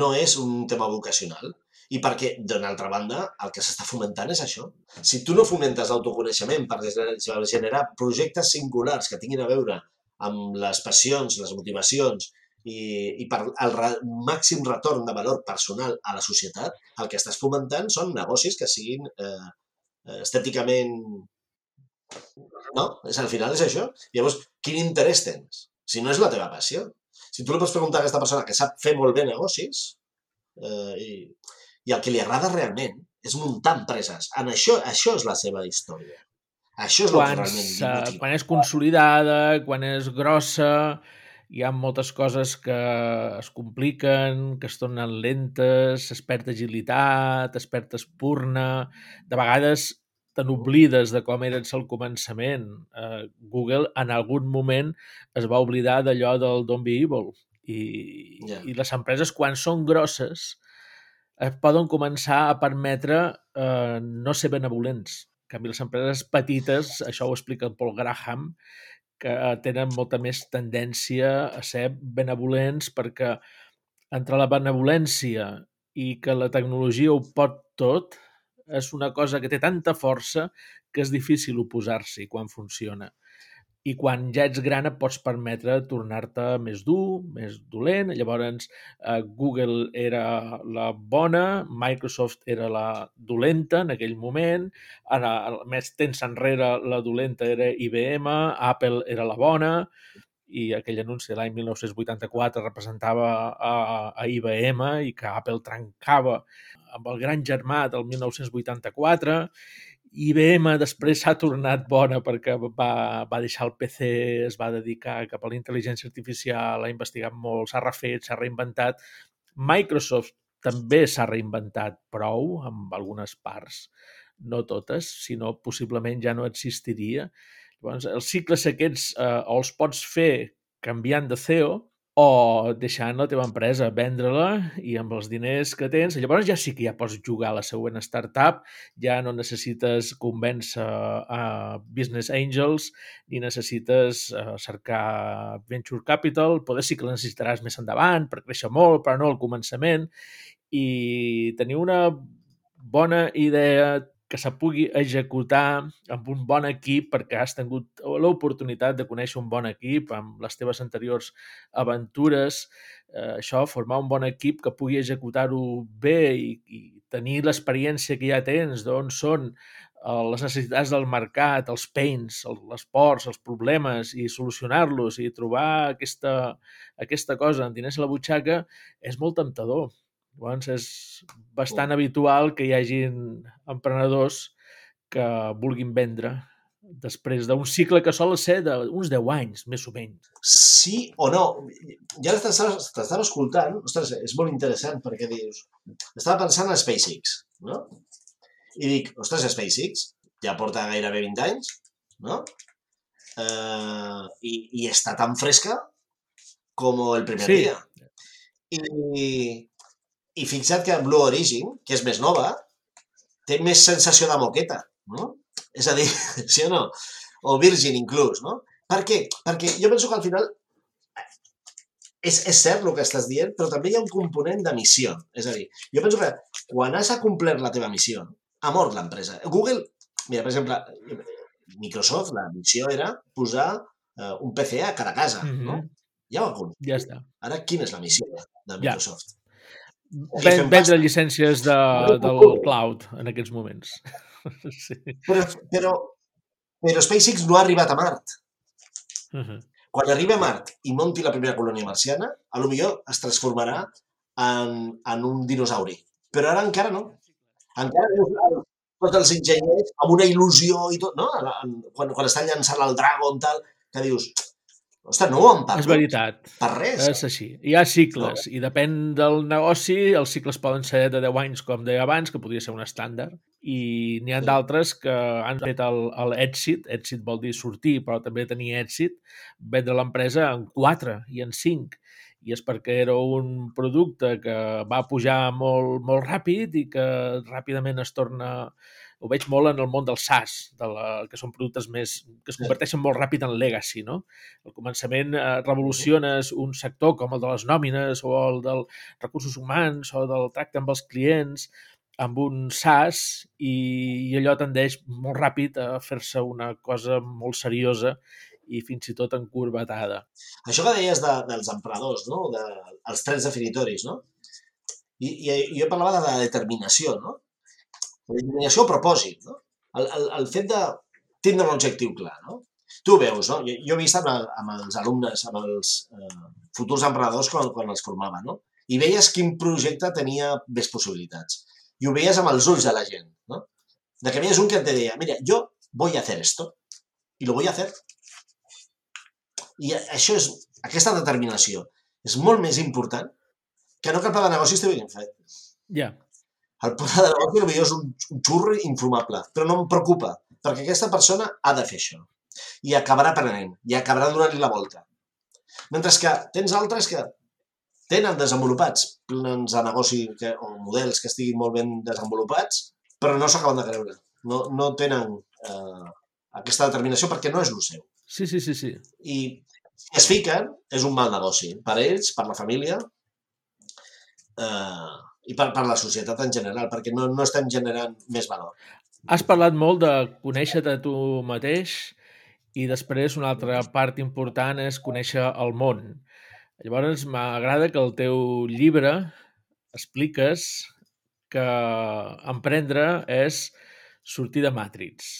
no és un tema vocacional. I perquè, d'una altra banda, el que s'està fomentant és això. Si tu no fomentes l'autoconeixement per generar projectes singulars que tinguin a veure amb les passions, les motivacions i, i per el re, màxim retorn de valor personal a la societat, el que estàs fomentant són negocis que siguin eh, estèticament... No? És, al final és això. Llavors, quin interès tens? Si no és la teva passió. Si tu li pots preguntar a aquesta persona que sap fer molt bé negocis, eh, i i el que li agrada realment és muntar empreses. En això, això és la seva història. Això és quan, el que realment motiva. Quan és consolidada, quan és grossa, hi ha moltes coses que es compliquen, que es tornen lentes, es perd agilitat, es perd espurna, de vegades te n'oblides de com eres al començament. Uh, Google en algun moment es va oblidar d'allò del Don't Be Evil. I, yeah. I les empreses, quan són grosses, es poden començar a permetre eh, no ser benevolents. En canvi, les empreses petites, això ho explica el Paul Graham, que tenen molta més tendència a ser benevolents perquè entre la benevolència i que la tecnologia ho pot tot, és una cosa que té tanta força que és difícil oposar-s'hi quan funciona. I quan ja ets gran et pots permetre tornar-te més dur, més dolent. Llavors, eh, Google era la bona, Microsoft era la dolenta en aquell moment, ara, més temps enrere la dolenta era IBM, Apple era la bona, i aquell anunci de l'any 1984 representava a, a IBM i que Apple trencava amb el gran germà del 1984 IBM després s'ha tornat bona perquè va, va deixar el PC, es va dedicar cap a la intel·ligència artificial, ha investigat molt, s'ha refet, s'ha reinventat. Microsoft també s'ha reinventat prou amb algunes parts, no totes, sinó possiblement ja no existiria. Llavors, els cicles aquests eh, els pots fer canviant de CEO o deixant la teva empresa, vendre-la i amb els diners que tens, llavors ja sí que ja pots jugar a la següent startup, ja no necessites convèncer a business angels ni necessites uh, cercar venture capital, poder sí que la necessitaràs més endavant per créixer molt, però no al començament, i tenir una bona idea que se pugui executar amb un bon equip perquè has tingut l'oportunitat de conèixer un bon equip amb les teves anteriors aventures. Eh, això, formar un bon equip que pugui executar-ho bé i, i tenir l'experiència que ja tens d'on són eh, les necessitats del mercat, els pains, les ports, els problemes i solucionar-los i trobar aquesta, aquesta cosa en diners a la butxaca és molt temptador Llavors és bastant oh. habitual que hi hagin emprenedors que vulguin vendre després d'un cicle que sol ser d'uns 10 anys, més o menys. Sí o no. Ja t'estava escoltant, ostres, és molt interessant perquè dius... Estava pensant en SpaceX, no? I dic, ostres, SpaceX ja porta gairebé 20 anys, no? Uh, i, I està tan fresca com el primer sí. dia. I, i fixa't que Blue Origin, que és més nova, té més sensació de moqueta, no? És a dir, sí o no? O Virgin inclús, no? Per què? Perquè jo penso que al final és, és cert el que estàs dient, però també hi ha un component de missió. És a dir, jo penso que quan has acomplert la teva missió, ha mort l'empresa. Google, mira, per exemple, Microsoft, la missió era posar uh, un PC a cada casa, mm -hmm. no? Mhm. Ja ho ha. Ja està. Ara, quina és la missió de Microsoft? Ja. Ven, vendre llicències de, del cloud en aquests moments. sí. Però, però, però SpaceX no ha arribat a Mart. Uh -huh. Quan arribi a Mart i monti la primera colònia marciana, a lo millor es transformarà en, en un dinosauri. Però ara encara no. Encara no tots els enginyers amb una il·lusió i tot, no? Quan, quan estan llançant el Dragon, tal, que dius, Ostres, no ho han perdut. És veritat. Per res. És així. Hi ha cicles no. i depèn del negoci, els cicles poden ser de 10 anys, com deia abans, que podria ser un estàndard, i n'hi ha sí. d'altres que han fet l'èxit, èxit vol dir sortir, però també tenir èxit, vendre l'empresa en 4 i en 5 i és perquè era un producte que va pujar molt, molt ràpid i que ràpidament es torna ho veig molt en el món del SaaS, de la, que són productes més, que es converteixen molt ràpid en legacy, no? Al començament eh, revoluciones un sector com el de les nòmines o el dels recursos humans o del tracte amb els clients amb un SaaS i, i allò tendeix molt ràpid a fer-se una cosa molt seriosa i fins i tot encurvatada. Això que deies de, dels emprenedors, no? de, els trets definitoris, no? I, i jo parlava de la determinació, no? Determinació o propòsit, no? El, el, el fet de tindre un objectiu clar, no? Tu veus, no? Jo, jo he vist amb, el, amb els alumnes, amb els eh, futurs emprenedors quan, quan els formava, no? I veies quin projecte tenia més possibilitats. I ho veies amb els ulls de la gent, no? De que veies un que et deia, mira, jo voy a esto, i lo voy a. I això és, aquesta determinació és molt més important que no que el pla de negoci estigui ben fet. Ja. Yeah. El pla de negoci potser és un, un xurro infumable, però no em preocupa, perquè aquesta persona ha de fer això. I acabarà aprenent, i acabarà donant-li la volta. Mentre que tens altres que tenen desenvolupats plans de negoci que, o models que estiguin molt ben desenvolupats, però no s'acaben de creure. No, no tenen eh, aquesta determinació perquè no és el seu. Sí, sí, sí, sí. I si es fiquen, és un mal negoci. Per ells, per la família, eh, i per, per la societat en general, perquè no, no estem generant més valor. Has parlat molt de conèixer-te tu mateix i després una altra part important és conèixer el món. Llavors m'agrada que el teu llibre expliques que emprendre és sortir de Matrix.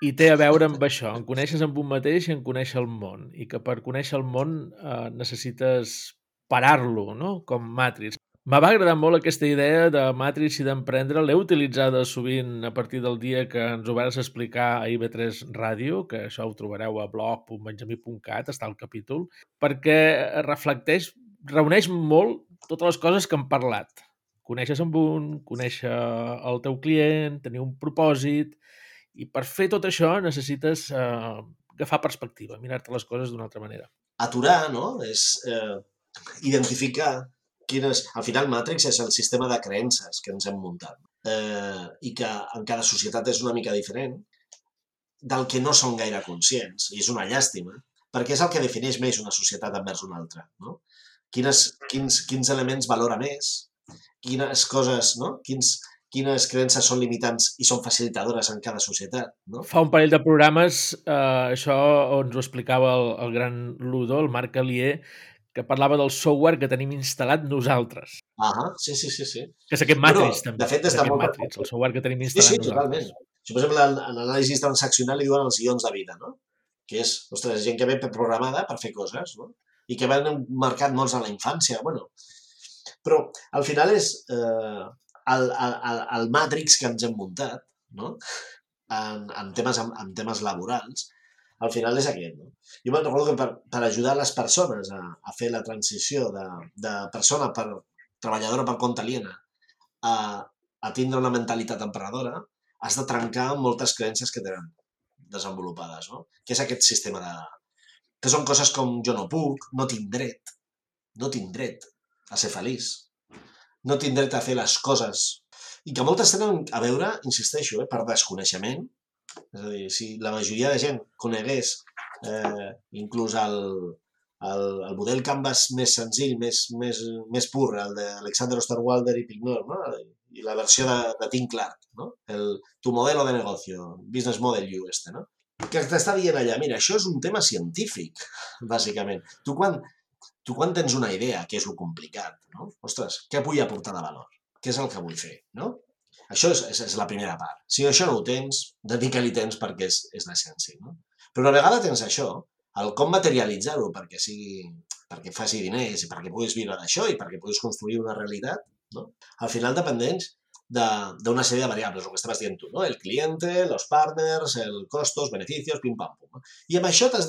I té a veure amb això, en coneixes amb un mateix i en conèixer el món. I que per conèixer el món eh, necessites parar-lo, no? com Matrix. Me va agradar molt aquesta idea de Matrix i d'emprendre. L'he utilitzada sovint a partir del dia que ens ho vas explicar a IB3 Ràdio, que això ho trobareu a blog.benjamí.cat, està el capítol, perquè reflecteix, reuneix molt totes les coses que hem parlat. Coneixes amb un, conèixer el teu client, tenir un propòsit, i per fer tot això necessites eh, agafar perspectiva, mirar-te les coses d'una altra manera. Aturar, no? És eh, identificar quines... Al final, Matrix és el sistema de creences que ens hem muntat eh, i que en cada societat és una mica diferent del que no són gaire conscients. I és una llàstima, perquè és el que defineix més una societat envers una altra. No? Quines, quins, quins elements valora més, quines coses, no? quins, quines creences són limitants i són facilitadores en cada societat. No? Fa un parell de programes, eh, això ens ho explicava el, el gran Ludo, el Marc Alier, que parlava del software que tenim instal·lat nosaltres. Ah, sí, sí, sí. sí. Que és aquest Matrix, també. De fet, està molt... Matrix, el software que tenim instal·lat sí, sí, nosaltres. totalment. Si, per exemple, en l'anàlisi transaccional li diuen els guions de vida, no? Que és, ostres, gent que ve programada per fer coses, no? I que van marcat molts a la infància, bueno. Però, al final, és... Eh, el, el, el Matrix que ens hem muntat, no? en, en, temes, en, en temes laborals, al final és aquest. No? Jo me'n recordo que per, per ajudar les persones a, a fer la transició de, de persona per treballadora per compte aliena a, a tindre una mentalitat emprenedora, has de trencar moltes creences que tenen desenvolupades, no? Que és aquest sistema de... que són coses com jo no puc, no tinc dret, no tinc dret a ser feliç, no tinc dret a fer les coses i que moltes tenen a veure, insisteixo, eh, per desconeixement. És a dir, si la majoria de gent conegués eh, inclús el, el, el model Canvas més senzill, més, més, més pur, el d'Alexander Osterwalder i Pignor, no? i la versió de, de Tim Clark, no? el, tu modelo de negocio, business model you, este, no? que t'està dient allà, mira, això és un tema científic, bàsicament. Tu quan, tu quan tens una idea, que és el complicat, no? Ostres, què vull aportar de valor? Què és el que vull fer, no? Això és, és, és la primera part. Si això no ho tens, dedica-li temps perquè és, és l'essència, no? Però una vegada tens això, el com materialitzar-ho perquè sigui perquè faci diners i perquè puguis viure d'això i perquè puguis construir una realitat, no? al final dependents d'una sèrie de variables, el que estaves dient tu, no? el client, els partners, el costos, beneficios, pim-pam. pum. I amb això t'has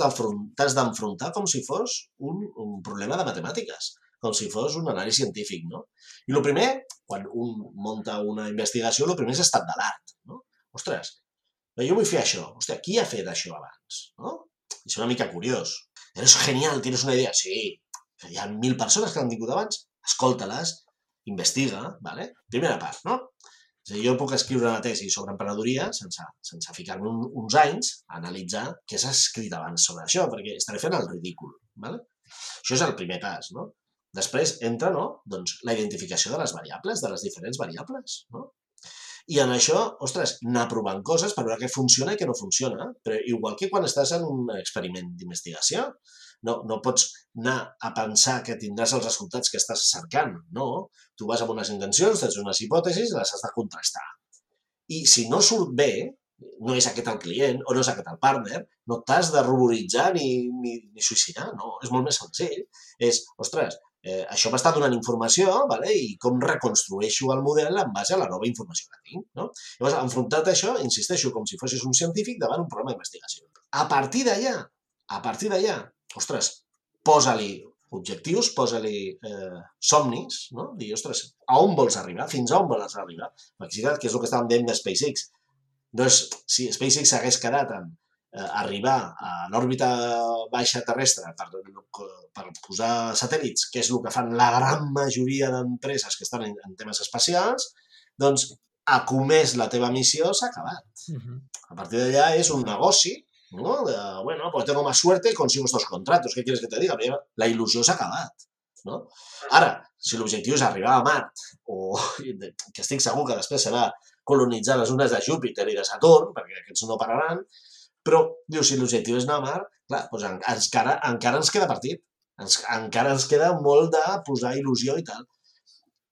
d'enfrontar com si fos un, un problema de matemàtiques, com si fos un anàlisi científic. No? I el primer, quan un munta una investigació, el primer és estat de l'art. No? Ostres, jo vull fer això. Hòstia, qui ha fet això abans? No? És una mica curiós. Eres genial, tienes una idea. Sí, hi ha mil persones que l'han tingut abans. Escolta-les, investiga, ¿vale? primera part, no? És a dir, jo puc escriure una tesi sobre emprenedoria sense, sense ficar-me un, uns anys a analitzar què s'ha escrit abans sobre això, perquè estaré fent el ridícul. ¿vale? Això és el primer pas. No? Després entra no? doncs, la identificació de les variables, de les diferents variables. No? I en això, ostres, anar provant coses per veure què funciona i què no funciona. Però igual que quan estàs en un experiment d'investigació, no, no pots anar a pensar que tindràs els resultats que estàs cercant. No, tu vas amb unes intencions, tens unes hipòtesis i les has de contrastar. I si no surt bé, no és aquest el client o no és aquest el partner, no t'has de ruboritzar ni, ni, ni suïcidar, no, és molt més senzill. És, ostres, eh, això m'està donant informació vale? i com reconstrueixo el model en base a la nova informació que tinc. No? Llavors, enfrontat a això, insisteixo, com si fossis un científic davant un programa d'investigació. A partir d'allà, a partir d'allà, ostres, posa-li objectius, posa-li eh, somnis, no? Dir, ostres, a on vols arribar? Fins a on vols arribar? Perquè que és el que estàvem dient de SpaceX. És, si SpaceX hagués quedat en eh, arribar a l'òrbita baixa terrestre per, per posar satèl·lits, que és el que fan la gran majoria d'empreses que estan en, en temes espacials, doncs a comès la teva missió s'ha acabat. Uh -huh. A partir d'allà és un negoci ¿no? De, bueno, pues tengo más suerte y consigo estos contratos. ¿Qué quieres que te diga? La il·lusió s'ha acabat. No? Ara, si l'objectiu és arribar a Mart, o que estic segur que després serà colonitzar les lunes de Júpiter i de Saturn, perquè aquests no pararan, Però, diu, si l'objectiu és anar a mar, clar, doncs encara, encara ens queda partit. Ens, encara ens queda molt de posar il·lusió i tal.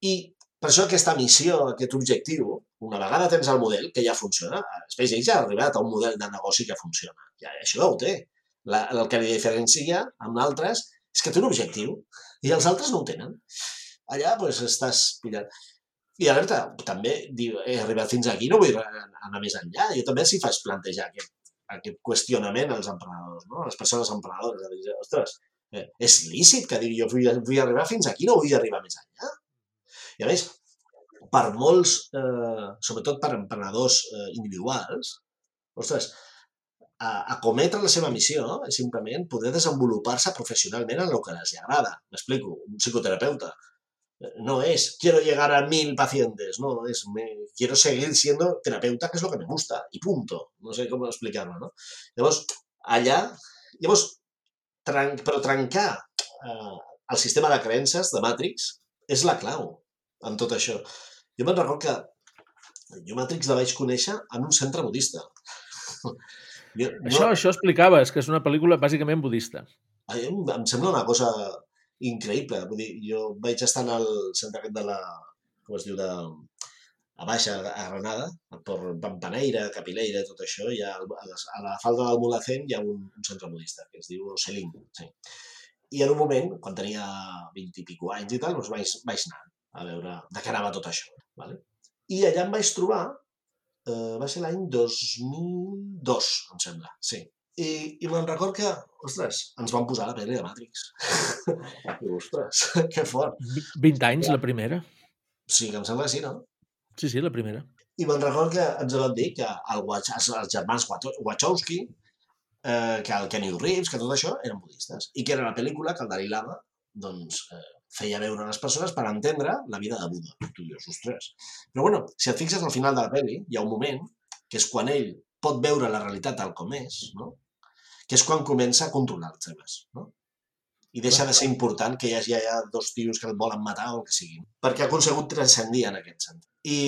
I per això aquesta missió, aquest objectiu, una vegada tens el model, que ja funciona, SpaceX ja ha arribat a un model de negoci que funciona. Ja, això ja ho té. La, el que li diferencia amb altres és que té un objectiu i els altres no ho tenen. Allà doncs, estàs pillant. I alerta, també diu, he arribat fins aquí, no vull anar més enllà. Jo també s'hi faig plantejar aquest, aquest qüestionament als emprenedors, no? a les persones emprenedores. De dir, ostres, eh, és lícit que digui jo vull, vull arribar fins aquí, no vull arribar més enllà. I a més, per molts, eh, sobretot per emprenedors eh, individuals, ostres, a, acometre la seva missió és simplement poder desenvolupar-se professionalment en el que els agrada. M'explico, un psicoterapeuta no es quiero llegar a mil pacientes, no, es me, quiero seguir siendo terapeuta, que és el que me gusta, i punto. No sé com explicar-ho, no? Llavors, allà, llavors, tran però trencar eh, el sistema de creences de Matrix és la clau en tot això. Jo me'n recordo que jo Matrix la vaig conèixer en un centre budista. Jo, això, no... això explicaves, que és una pel·lícula bàsicament budista. Em, em sembla una cosa increïble. Vull dir, jo vaig estar en el centre aquest de la... com es diu? De, a Baixa, a Granada, per Pampaneira, Capileira, tot això, ha, a, a la falda del Mulacén hi ha un, un centre budista que es diu Selim. Sí. I en un moment, quan tenia 20 i pico anys i tal, doncs vaig, vaig anar a veure de què anava tot això. Vale? I allà em vaig trobar eh, va ser l'any 2002, em sembla, sí. I, i me'n record que, ostres, ens van posar la pel·li de Matrix. I, ostres, que fort. 20 anys, la primera. Sí, que em sembla que sí, no? Sí, sí, la primera. I me'n record que ens van dir que el, els, els germans Wachowski, eh, que el Kenny Reeves, que tot això eren budistes, i que era la pel·lícula que el Dalai Lama doncs, eh, feia veure a les persones per entendre la vida de Buda. Tu dius, ostres. Però bueno, si et fixes al final de la pel·li, hi ha un moment que és quan ell pot veure la realitat tal com és, no? Que és quan comença a controlar els temes. No? I deixa de ser important que hi hagi ja dos tios que el volen matar o el que siguin. Perquè ha aconsegut transcendir en aquest sentit. I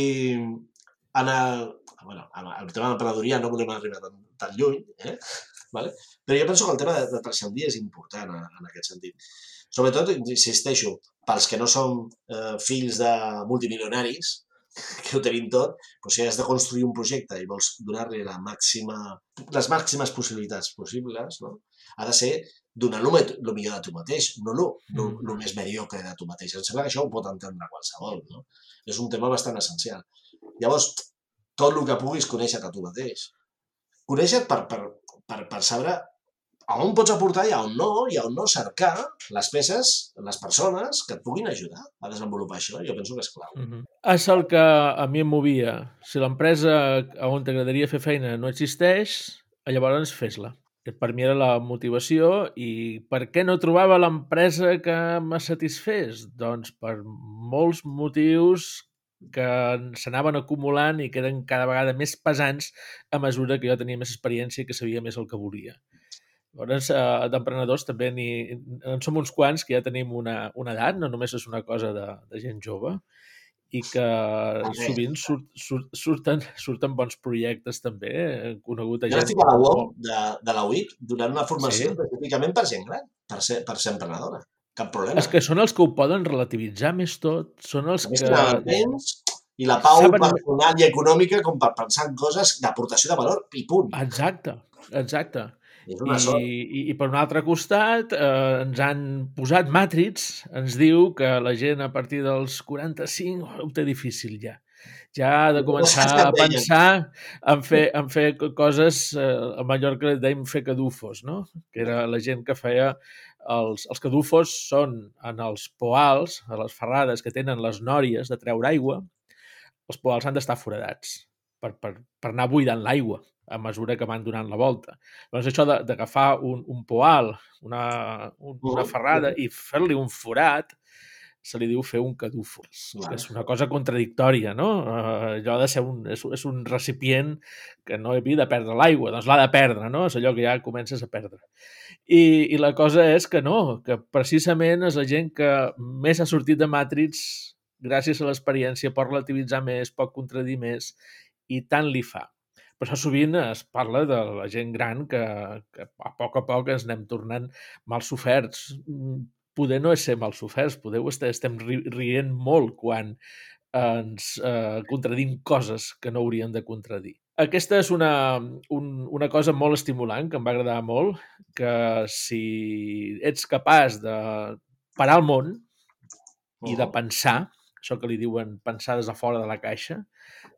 en el, bueno, en el tema de l'emprenedoria no volem arribar tan, tan lluny, eh? vale? però jo penso que el tema de, de transcendir és important en, en aquest sentit. Sobretot, insisteixo, pels que no som eh, fills de multimilionaris, que ho tenim tot, però si has de construir un projecte i vols donar-li la màxima, les màximes possibilitats possibles, no? ha de ser donar el millor de tu mateix, no el mm. més mediocre de tu mateix. Em sembla que això ho pot entendre qualsevol. No? És un tema bastant essencial. Llavors, tot el que puguis conèixer a tu mateix. Conèixer per, per, per, per saber a on pots aportar i a on no, i a on no cercar les peces, les persones que et puguin ajudar a desenvolupar això. Jo penso que és clau. Uh -huh. És el que a mi em movia. Si l'empresa on t'agradaria fer feina no existeix, llavors fes-la. Per mi era la motivació i per què no trobava l'empresa que me satisfés? Doncs per molts motius que s'anaven acumulant i que eren cada vegada més pesants a mesura que jo tenia més experiència i que sabia més el que volia. Llavors, eh, d'emprenedors també n'hi, en som uns quants que ja tenim una, una edat, no només és una cosa de, de gent jove, i que sovint surt, surt, surten, surten bons projectes també. He conegut a jo gent... Jo estic a la UOM de, de la UIC donant una formació sí. específicament per gent gran, per ser, per ser emprenedora. Cap problema. És que són els que ho poden relativitzar més tot. Són els que... El temps i la pau Saben... personal i econòmica com per pensar en coses d'aportació de valor i punt. Exacte, exacte. I, i, I per un altre costat eh, ens han posat Matrix, ens diu que la gent a partir dels 45 ho té difícil ja. Ja ha de començar a pensar en fer, en fer coses, eh, a Mallorca dèiem fer cadufos, no? que era la gent que feia els, els cadufos són en els poals, a les ferrades que tenen les nòries de treure aigua, els poals han d'estar foradats per, per, per anar buidant l'aigua a mesura que van donant la volta. Doncs això d'agafar un, un poal, una, un, una ferrada i fer-li un forat, se li diu fer un cadúfol. Clar. És una cosa contradictòria, no? Uh, allò ha de ser un, és, és un recipient que no havia de perdre l'aigua, doncs l'ha de perdre, no? És allò que ja comences a perdre. I, I la cosa és que no, que precisament és la gent que més ha sortit de Matrix gràcies a l'experiència, pot relativitzar més, pot contradir més, i tant li fa Per això sovint es parla de la gent gran que, que a poc a poc ens anem tornant mal soferts. Mm, poder no és ser mal soferts, poder estem rient molt quan ens eh, contradim coses que no hauríem de contradir. Aquesta és una, un, una cosa molt estimulant, que em va agradar molt, que si ets capaç de parar el món i de pensar, això que li diuen pensar des de fora de la caixa,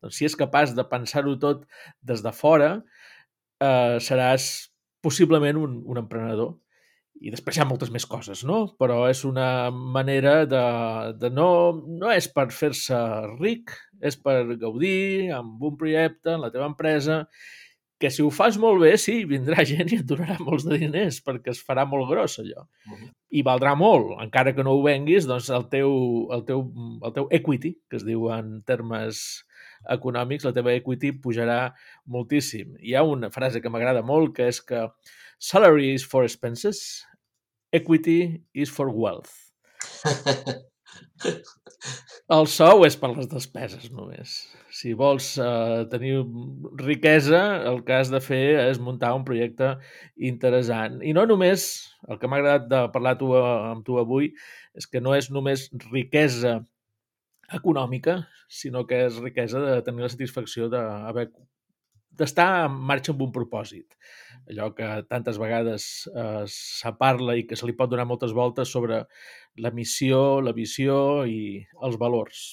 doncs si és capaç de pensar-ho tot des de fora, eh, seràs possiblement un, un emprenedor i després hi ha moltes més coses, no? Però és una manera de, de no... No és per fer-se ric, és per gaudir amb un projecte en la teva empresa, que si ho fas molt bé, sí, vindrà gent i et donarà molts de diners, perquè es farà molt gros allò. Uh -huh. I valdrà molt, encara que no ho venguis, doncs el teu, el teu, el teu equity, que es diu en termes econòmics, la teva equity pujarà moltíssim. Hi ha una frase que m'agrada molt, que és que salary is for expenses, Equity is for wealth. El sou és per les despeses només. Si vols uh, tenir riquesa, el que has de fer és muntar un projecte interessant. I no només, el que m'ha agradat de parlar tu, amb tu avui, és que no és només riquesa econòmica, sinó que és riquesa de tenir la satisfacció d'haver d'estar en marxa amb un propòsit. Allò que tantes vegades eh, se parla i que se li pot donar moltes voltes sobre la missió, la visió i els valors.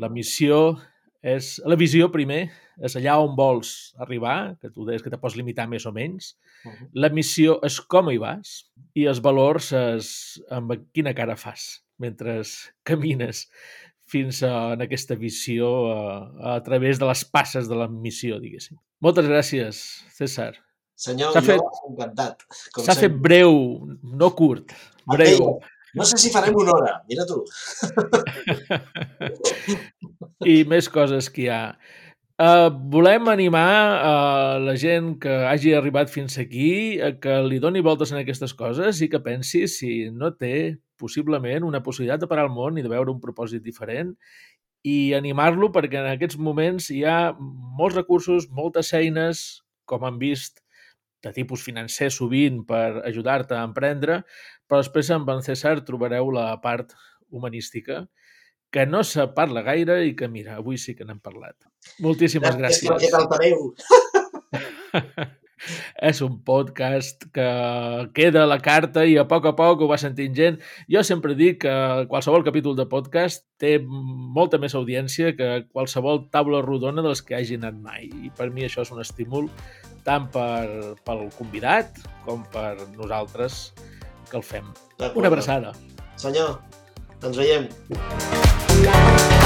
La missió és... La visió, primer, és allà on vols arribar, que tu deies que te pots limitar més o menys. Uh -huh. La missió és com hi vas i els valors és amb quina cara fas mentre camines fins a, en aquesta visió a, a través de les passes de la missió, diguéssim. Moltes gràcies, César. Senyor, jo fet, encantat. S'ha fet breu, no curt, breu. Aquell, no sé si farem una hora, mira tu. I més coses que hi ha. Uh, volem animar uh, la gent que hagi arribat fins aquí a que li doni voltes en aquestes coses i que pensi si no té possiblement una possibilitat de parar el món i de veure un propòsit diferent i animar-lo perquè en aquests moments hi ha molts recursos, moltes eines, com han vist, de tipus financer sovint per ajudar-te a emprendre, però després amb en César trobareu la part humanística que no se parla gaire i que, mira, avui sí que n'hem parlat. Moltíssimes gràcies. gràcies. altaveu. és un podcast que queda a la carta i a poc a poc ho va sentint gent. Jo sempre dic que qualsevol capítol de podcast té molta més audiència que qualsevol taula rodona dels que hagi anat mai. I per mi això és un estímul tant per, pel convidat com per nosaltres que el fem. Una abraçada. Senyor, ens veiem. alive.